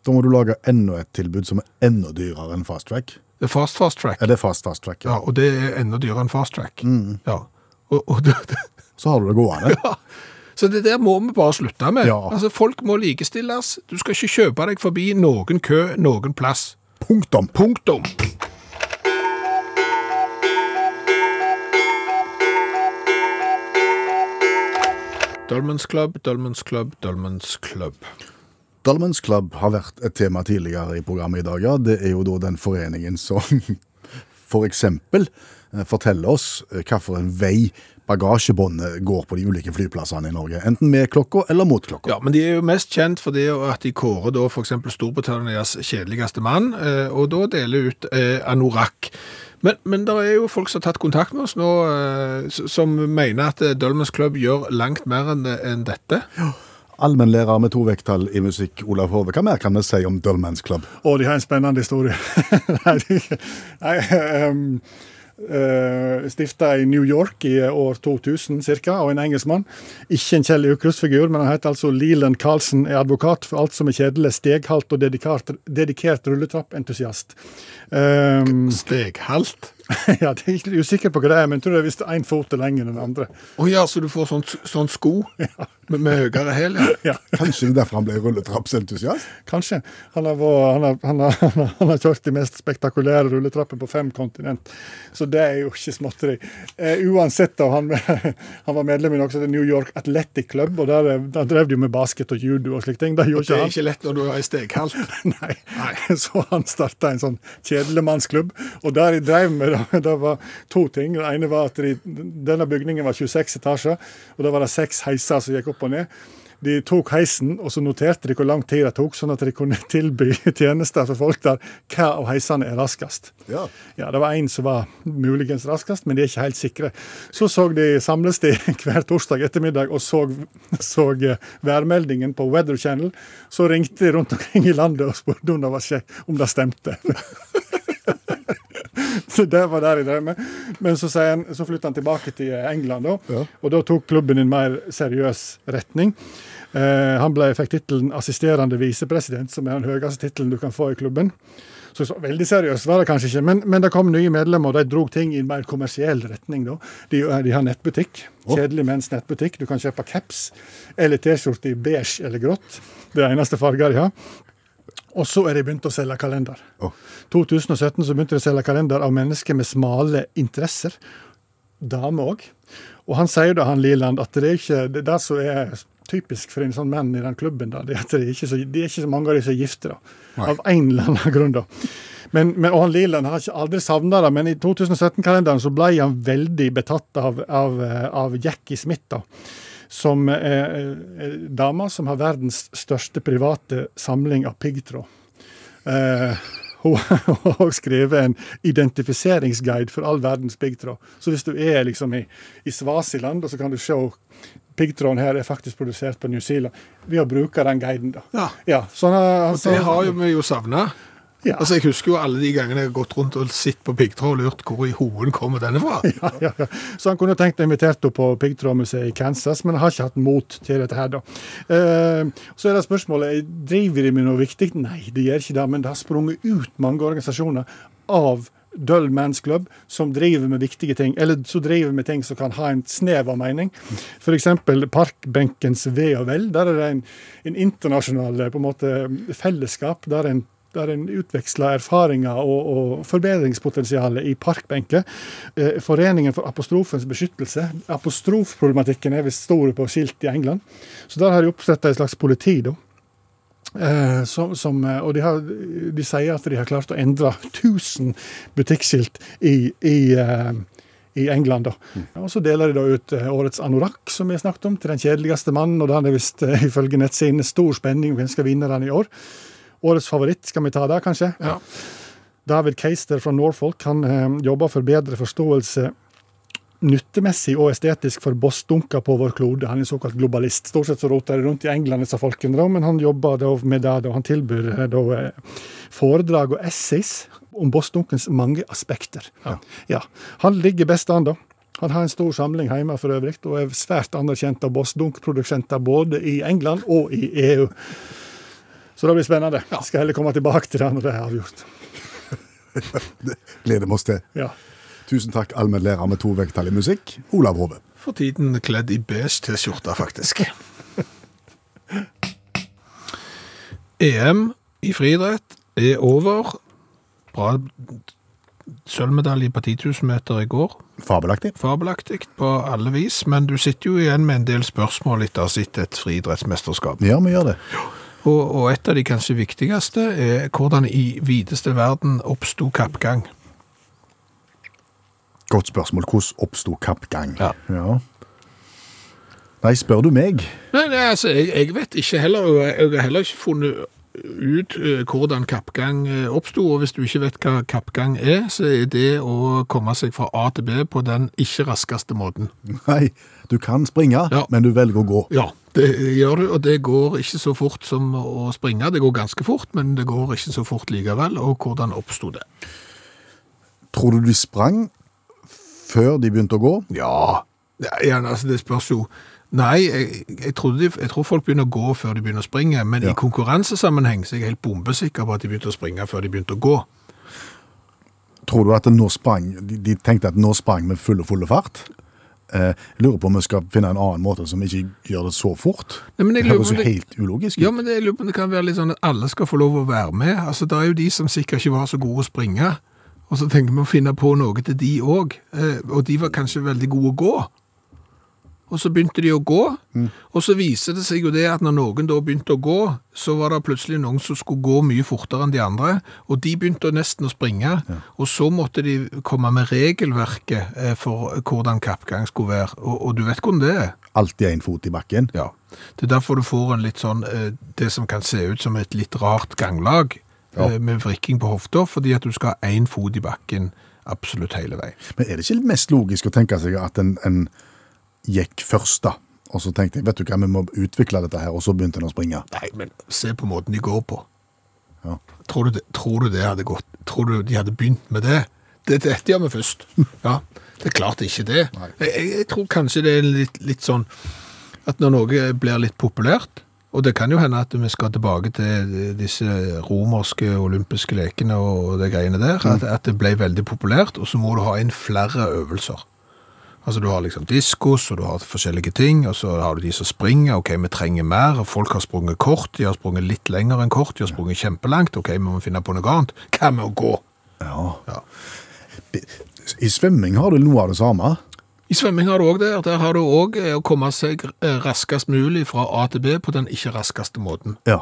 Da må du lage enda et tilbud som er enda dyrere enn fast track. Det er fast fast track. Ja, det er fast fast track? Ja, og det er enda dyrere enn fast track. Ja. Og, og det, det, Så har du det gående. Ja. så det der må vi bare slutte med. Ja. Altså, folk må likestilles. Du skal ikke kjøpe deg forbi noen kø, noen plass. Punktum. Punktum. Dolmens Club, Dolmens Club, Dolmens Club. Dolmens Club har vært et tema tidligere i programmet i dag, ja. Det er jo da den foreningen som for eksempel eh, forteller oss eh, hvilken vei bagasjebåndet går på de ulike flyplassene i Norge. Enten med klokka eller mot klokka. Ja, men de er jo mest kjent for det at de kårer da for eksempel Storbritannias kjedeligste mann, eh, og da deler ut anorakk. Men, men det er jo folk som har tatt kontakt med oss nå, som mener at Dølmens Club gjør langt mer enn dette. Ja. Allmennlærer med to vekttall i musikk, Olav Hove. Hva mer kan vi si om Dølmens Club? Og de har en spennende historie. Nei, de- nei um, Stifta i New York i år 2000 ca. av en engelskmann. Ikke en Kjell Aukrust-figur, men han heter altså Leland Carlsen, er advokat for alt som er kjedelig, steghalt og dedikert, dedikert rulletrappentusiast. Um, Steghalt. ja, det er ikke usikker på hva det er, men jeg tror det er visst én fot er lenger enn den andre. Å ja, så du får sånn, sånn sko med, med høyere hæl, ja. Ja, Kanskje derfor han ble rulletrappsentusiast? Kanskje. Han har, han, har, han, har, han, har, kjørt de mest spektakulære rulletrappene på fem kontinent, så det er jo ikke småtteri. Eh, uansett, da, han, han var medlem i noe som heter New York Athletic Club, og der, der drev de jo med basket og judo og slike ting. Det Det er ikke lett når du har steghalt. Nei. Så han starta en sånn kjedelemannsklubb, og der de drev med det, det var to ting. Det ene var at de, denne bygningen var 26 etasjer, og da var det seks heiser som gikk opp og ned. De tok heisen, og så noterte de hvor lang tid det tok, sånn at de kunne tilby tjenester for folk der. Hva av heisene er raskest? Ja. Ja, Det var én som var muligens raskest, men de er ikke helt sikre. Så så de, samles de hver torsdag ettermiddag og så, så eh, værmeldingen på Weather Channel. Så ringte de rundt omkring i landet og spurte om det, var skje, om det stemte. Så det var der jeg drev med. Men så, han, så flytta han tilbake til England, da, Ja. og da tok klubben en mer seriøs retning. Eh, han ble, fikk tittelen assisterende visepresident, som er den høyeste tittelen du kan få i klubben. Så, så veldig seriøst var det kanskje ikke, men, men det kom nye medlemmer, og de drog ting i en mer kommersiell retning. da. De, de har nettbutikk. Kjedelig menns nettbutikk. Du kan kjøpe caps eller T-skjorte i beige eller grått. Det er eneste farger de har. Og så er de begynt å selge kalender. Oh. 2017 så begynte de å selge kalender av mennesker med smale interesser. Damer òg. Og han sier da, han Liland, at det er ikke det, er det som er typisk for en sånn menn i den klubben, da, det er at det er ikke så, det er ikke så mange av de som er gifte. da. Nei. Av en eller annen grunn, da. Men, men, og han Liland har ikke aldri savna det, men i 2017-kalenderen så ble han veldig betatt av, av, eh, av Jackie Smith. da som er eh, dama som har verdens største private samling av piggtråd. Eh, hun har òg skrevet en identifiseringsguide for all verdens piggtråd. Så hvis du er liksom i, i Svasiland, så kan du se piggtråden her er faktisk produsert på New Zealand, ved å bruke den guiden. da. Ja. Ja, sånn, altså, det har jo vi jo savna. Ja. Altså, jeg husker jo alle de gangene jeg har gått rundt og sett på piggtråd og lurt hvor i hoen kommer denne fra. ja, ja, ja. Så han kunne tenkt å invitere henne på piggtrådmuseet i Kansas, men har ikke hatt mot til dette her, da. Eh, så er det spørsmålet driver de med noe viktig. Nei, de gjør ikke det, men det har sprunget ut mange organisasjoner. av Dull Man's Club som driver med viktige ting, eller som driver med ting som kan ha en snev av mening. F.eks. parkbenkens ve og vel. Der er det en, en internasjonal på en måte, fellesskap der en der en utveksler erfaringer og, og forbedringspotensialet i parkbenker. Eh, Foreningen for apostrofens beskyttelse. Apostrofproblematikken er visst stor på skilt i England. Så der har de oppretta et slags politi, da. Eh, som, som, eh, og de, har, de, sier at de har klart å endre 1000 butikkskilt i, i, eh, i England. da. Mm. Og Så deler de da ut årets anorakk, som vi har snakket om, til den kjedeligste mannen. og Da er det visst ifølge nettsidene stor spenning om hvem skal vinne den i år. Årets favoritt, skal vi ta det, kanskje? Ja. David Keister fra Norfolk han eh, jobber for bedre forståelse nyttemessig og estetisk for bossdunker på vår klode. Han er såkalt globalist. Stort sett så roter det rundt i England, disse folkene, men han jobber da med det. Da. Han tilbyr eh, da, eh, foredrag og essays om bossdunkens mange aspekter. Ja. Ja. Han ligger best an, da. Han har en stor samling hjemme for øvrig, og er svært anerkjent av bossdunkprodusenter både i England og i EU. Så det blir spennende. Jeg skal heller komme tilbake til det når det er avgjort. Det gleder vi oss til. Ja. Tusen takk, allmennlærer med to vekttall i musikk, Olav Hove. For tiden kledd i beige T-skjorte, faktisk. EM i friidrett er over. Bra sølvmedalje på 10 000 meter i går. Fabelaktig. Fabelaktig på alle vis, men du sitter jo igjen med en del spørsmål etter å ha sett et friidrettsmesterskap. Ja, vi gjør det. Og, og et av de kanskje viktigste er hvordan i videste verden oppsto kappgang. Godt spørsmål. Hvordan oppsto kappgang? Ja. Nei, spør du meg? Nei, nei altså, jeg, jeg vet ikke heller, og jeg har heller ikke funnet ut eh, hvordan kappgang eh, oppsto, og hvis du ikke vet hva kappgang er, så er det å komme seg fra A til B på den ikke raskeste måten. Nei, du kan springe, Ja. men du velger å gå. Ja, det gjør du, og det går ikke så fort som å springe. Det går ganske fort, men det går ikke så fort likevel, og hvordan oppsto det? Tror du de sprang før de begynte å gå? Ja, ja altså det spørs jo. Nei, jeg, jeg, de, jeg tror folk begynner å gå før de begynner å springe, men Ja. i konkurransesammenheng så er jeg helt bombesikker på at de begynte å springe før de begynte å gå. Tror du at sprang, de, de tenkte at nå sprang med full og full fart? Eh, jeg lurer på om vi skal finne en annen måte som ikke gjør det så fort. Nei, men det høres jo helt ulogisk Ja, men det, jeg lurer på om det kan være litt sånn at alle skal få lov å være med. Altså, det er jo de som sikkert ikke var så gode å springe, og så tenker vi å finne på noe til de òg. Eh, og de var kanskje veldig gode å gå. Og så begynte de å gå, og så viser det seg jo det at når noen da begynte å gå, så var det plutselig noen som skulle gå mye fortere enn de andre, og de begynte nesten å springe, og så måtte de komme med regelverket eh, for hvordan kappgang skulle være, og, og du vet hvordan det er. Alltid en fot i bakken. Ja, det er derfor du får en litt sånn, eh, det som kan se ut som et litt rart ganglag Ja. eh, med vrikking på hofta, fordi at du skal ha én fot i bakken absolutt hele veien. Men er det ikke mest logisk å tenke seg at en, en gikk først da, og så tenkte jeg, vet du hva, vi må utvikle dette her, og så begynte en å springe. Nei, men se på måten de går på. Ja. Tror du det, tror du det hadde gått? Tror du de hadde begynt med det? det er dette gjør vi først. Ja, det er klart ikke det. Jeg, jeg, tror kanskje det er litt, litt sånn at når noe blir litt populært, og det kan jo hende at vi skal tilbake til disse romerske olympiske lekene og det greiene der, at, at det ble veldig populært, og så må du ha inn flere øvelser. Altså du har liksom diskos, og du har forskjellige ting, og så har du de som springer, ok, vi trenger mer, og folk har sprunget kort, de har sprunget litt lenger enn kort, de har sprunget kjempelangt, ok, vi må finne på noe annet. Hva med å gå? Ja. Ja. I svømming har du noe av det samme. I svømming har du òg det, der har du òg å komme seg eh, raskest mulig fra A til B på den ikke raskeste måten. Ja.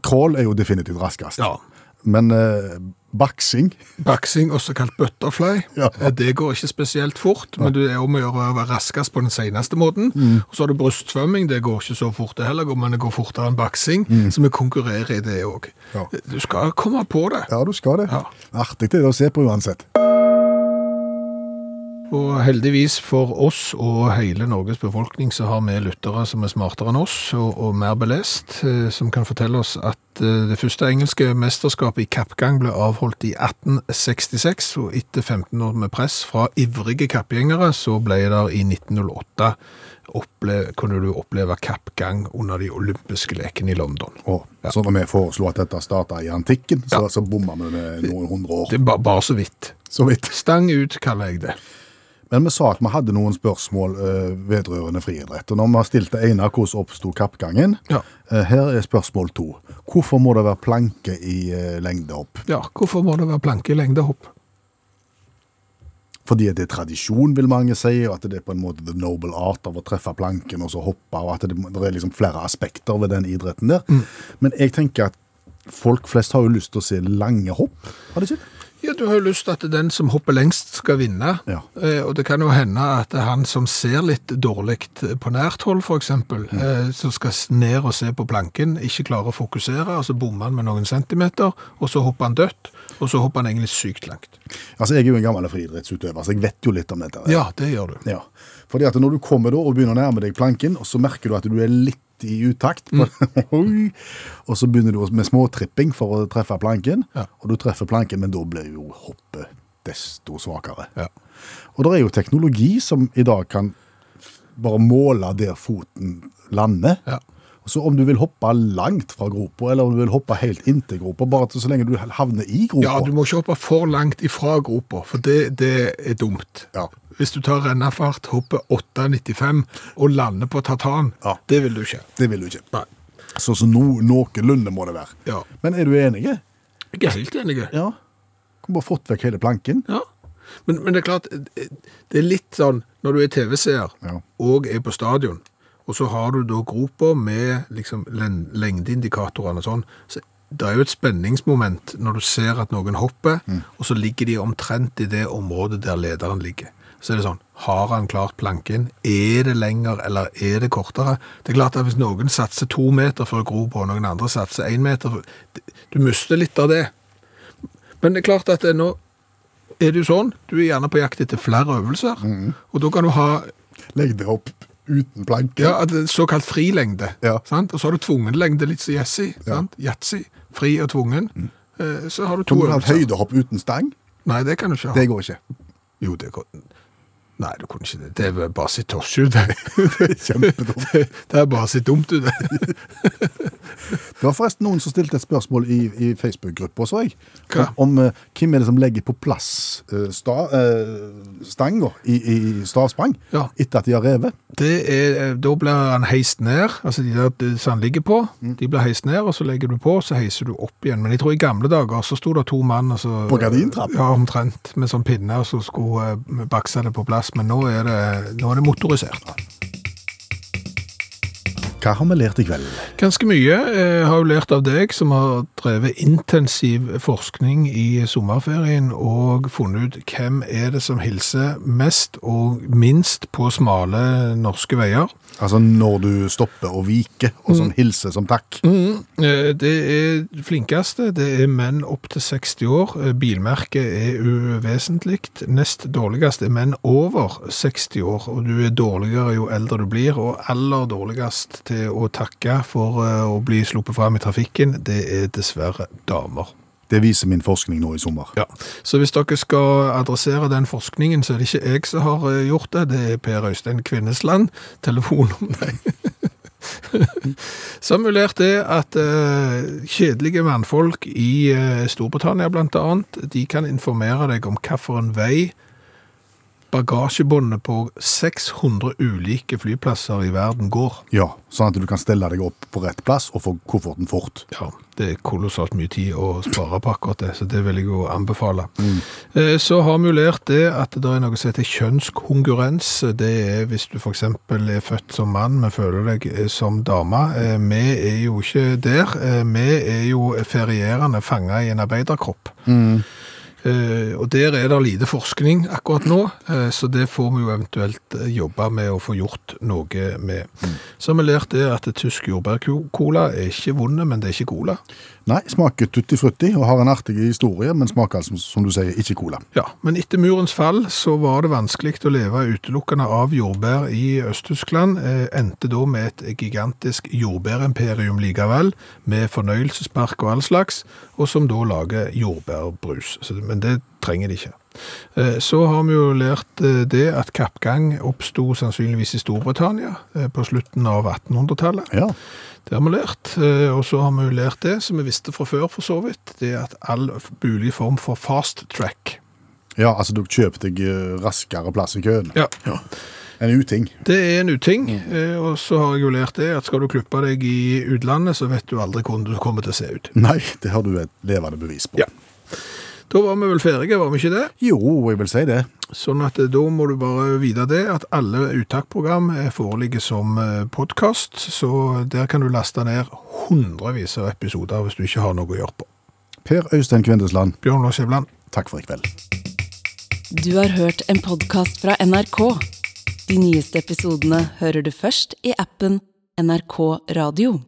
Crawl er jo definitivt raskest. Ja. Men eh, baksing, Baksing, også kalt butterfly, Ja. eh, det går ikke spesielt fort, men det er om å gjøre å være raskest på den seneste måten. Og så har du brystsvømming, det går ikke så fort det heller, men det går fortere enn baksing, så vi konkurrerer i det òg. Ja. Du skal komme på det. ja du skal det. Ja. Artig det å se på uansett. Og heldigvis for oss og hele Norges befolkning så har vi lyttere som er smartere enn oss og, og mer belest, eh, som kan fortelle oss at eh, det første engelske mesterskapet i kappgang ble avholdt i 1866, og etter 15 år med press fra ivrige kappgjengere, så ble det i 1908 opple kunne du oppleve kappgang under de olympiske lekene i London. Og, Så når vi foreslo at dette starta i antikken, så, så bomma vi med noen hundre år. Det er ba bare så vidt. Så vidt. Stang ut, kaller jeg det. Men vi sa at vi hadde noen spørsmål eh, vedrørende friidrett. Og når vi har stilt det ene, hvordan oppsto kappgangen? Ja. Eh, her er spørsmål to. Hvorfor må det være planke i eh, lengdehopp? Ja, hvorfor må det være planke i lengdehopp? Fordi det er tradisjon, vil mange si, og at det er på en måte the noble art av å treffe planken og så hoppe, og at det, det er liksom flere aspekter ved den idretten der. Men jeg tenker at folk flest har jo lyst til å se lange hopp, har de ikke det? Ja, Du har jo lyst til at den som hopper lengst skal vinne. Ja. Eh, og det kan jo hende at han som ser litt dårlig på nært hold, f.eks., eh, som skal ned og se på planken, ikke klarer å fokusere, og så bommer han med noen centimeter, og så hopper han dødt, og så hopper han egentlig sykt langt. Altså, Jeg er jo en gammel friidrettsutøver, så jeg vet jo litt om dette. Ja, det gjør du. Ja. Fordi at når du kommer da og begynner å nærme deg planken, og så merker du at du er litt i utakt, mm. Og så begynner du med småtripping for å treffe planken, Ja. og du treffer planken, men da blir jo hoppet desto svakere. Ja. Og det er jo teknologi som i dag kan bare måle der foten lander. Ja. Så om du vil hoppe langt fra gropa, eller om du vil hoppe helt inntil gropa, bare så lenge du havner i gropa. Ja, du må ikke hoppe for langt ifra gropa, for det, det er dumt. Ja. Hvis du tar rennafart, hopper 8,95 og lander på tartan, Ja. det vil du ikke. Det vil du ikke. Nei. Så, så no, noenlunde må det være. Ja. Men er du enig? Jeg er helt enig. Ja. Kunne bare fått vekk hele planken. Ja. Men, men det er klart, det er litt sånn når du er TV-seer Ja. og er på stadion, og så har du da gropa med liksom lengdeindikatorene og sånn, så det er jo et spenningsmoment når du ser at noen hopper, og så ligger de omtrent i det området der lederen ligger. Så er det sånn, har han klart planken? Er det lenger, eller er det kortere? Det er klart at hvis noen satser to meter for å gro på, og noen andre satser en meter, for, du mister litt av det. Men det er klart at nå er det jo sånn, du er gjerne på jakt etter flere øvelser, og da kan du ha Legg det opp uten planke. ja, såkalt frilengde, Ja. sant? og så har du tvungen lengde, litt som yatzy. Ja. fri og tvungen. Mm. Så har du to du øvelser. høydehopp uten stang? Nei, det kan du ikke ha. Det går ikke. Jo, det går... Nei, du kunne ikke det. Det er bare sitt tosje ut. Det, Kjempedumt. det, det er bare sitt dumt ut. det. Det var forresten noen som stilte et spørsmål i, i Facebook-gruppa, så jeg. Hva? Om, om eh, hvem er det som legger på plass uh, sta, eh, stanga i, i stavsprang Ja. etter at de har revet. Det er, da blir han heist ned, altså de der som han ligger på, de blir heist ned, og så legger du på, så heiser du opp igjen. Men jeg tror i gamle dager så sto det to mann, altså. På gardintrapp? Ja, omtrent, med sånn pinne, og så skulle uh, bakse det på plass. Men nå er det, nå er det motorisert. Hva har vi lært i kveld? Ganske mye. Jeg har jo lært av deg, som har drevet intensiv forskning i sommerferien, og funnet ut hvem er det som hilser mest og minst på smale norske veier. Altså når du stopper og viker, og som hilser som takk. Mm. Det er flinkeste, det er menn opp til 60 år. Eh, Bilmerket er uvesentlig. Nest dårligst er menn over 60 år, og du er dårligere jo eldre du blir, og aller dårligst til å takke for eh, å bli sluppet frem i trafikken, det er dessverre damer. Det viser min forskning nå i sommer. Ja, Så hvis dere skal adressere den forskningen, så er det ikke jeg som har eh, gjort det, det er Per Øystein Kvinnesland. Telefon om deg. Som er at uh, kjedelige mannfolk i uh, Storbritannia annet, de kan informere deg om hvilken vei bagasjebåndet på 600 ulike flyplasser i verden går. Ja, Sånn at du kan stelle deg opp på rett plass og få kofferten fort. Ja, det er kolossalt mye tid å spare på akkurat det, så det vil jeg jo anbefale. Mm. Så har vi jo lært det at det er noe som heter kjønnskongurrens. Det er hvis du eksempel er født som mann, men føler deg eh, som dame. Eh, Vi er jo ikke der. Eh, Vi er jo ferierende fanget i en arbeiderkropp. Eh, og der er det lite forskning akkurat nå, eh, så det får vi jo eventuelt eh, jobbe med å få gjort noe med. Så har vi lært det at tysk jordbærcola er ikke vonde, men det er ikke cola. Nei, smaker tutti frutti og har en artig historie, men smaker altså, som du sier, ikke cola. Ja, men etter murens fall så var det vanskelig å leve utelukkende av jordbær i Øst-Tyskland. Eh, endte da med et gigantisk jordbærimperium likevel, med fornøyelsespark og all slags, og som da lager jordbærbrus. Så, men det trenger de ikke. Eh, Så har vi jo lært eh, det at kappgang oppsto sannsynligvis i Storbritannia eh, på slutten av 1800-tallet. Ja. Det har vi lært, eh, og så har vi jo lært det som vi visste fra før for så vidt, det er at all mulig form for fast track. ja, altså du kjøper deg eh, raskere plass i køen. Ja, En uting. det er en uting, Mm. og så har jeg jo lært det at skal du klippe deg i utlandet, så vet du aldri hvordan du kommer til å se ut. Nei, det har du et levende bevis på. Ja. Da var vi vel ferdige, var vi ikke det? Jo, jeg vil si det. Sånn at eh, da må du bare vite det, at alle uttakprogram eh, foreligger som podkast, så der kan du laste ned hundrevis av episoder hvis du ikke har noe å gjøre på. Per Øystein Kvindesland, Bjørn Lars Skjævland. takk for i kveld. Du har hørt en podkast fra NRK. De nyeste episodene hører du først i appen NRK Radio.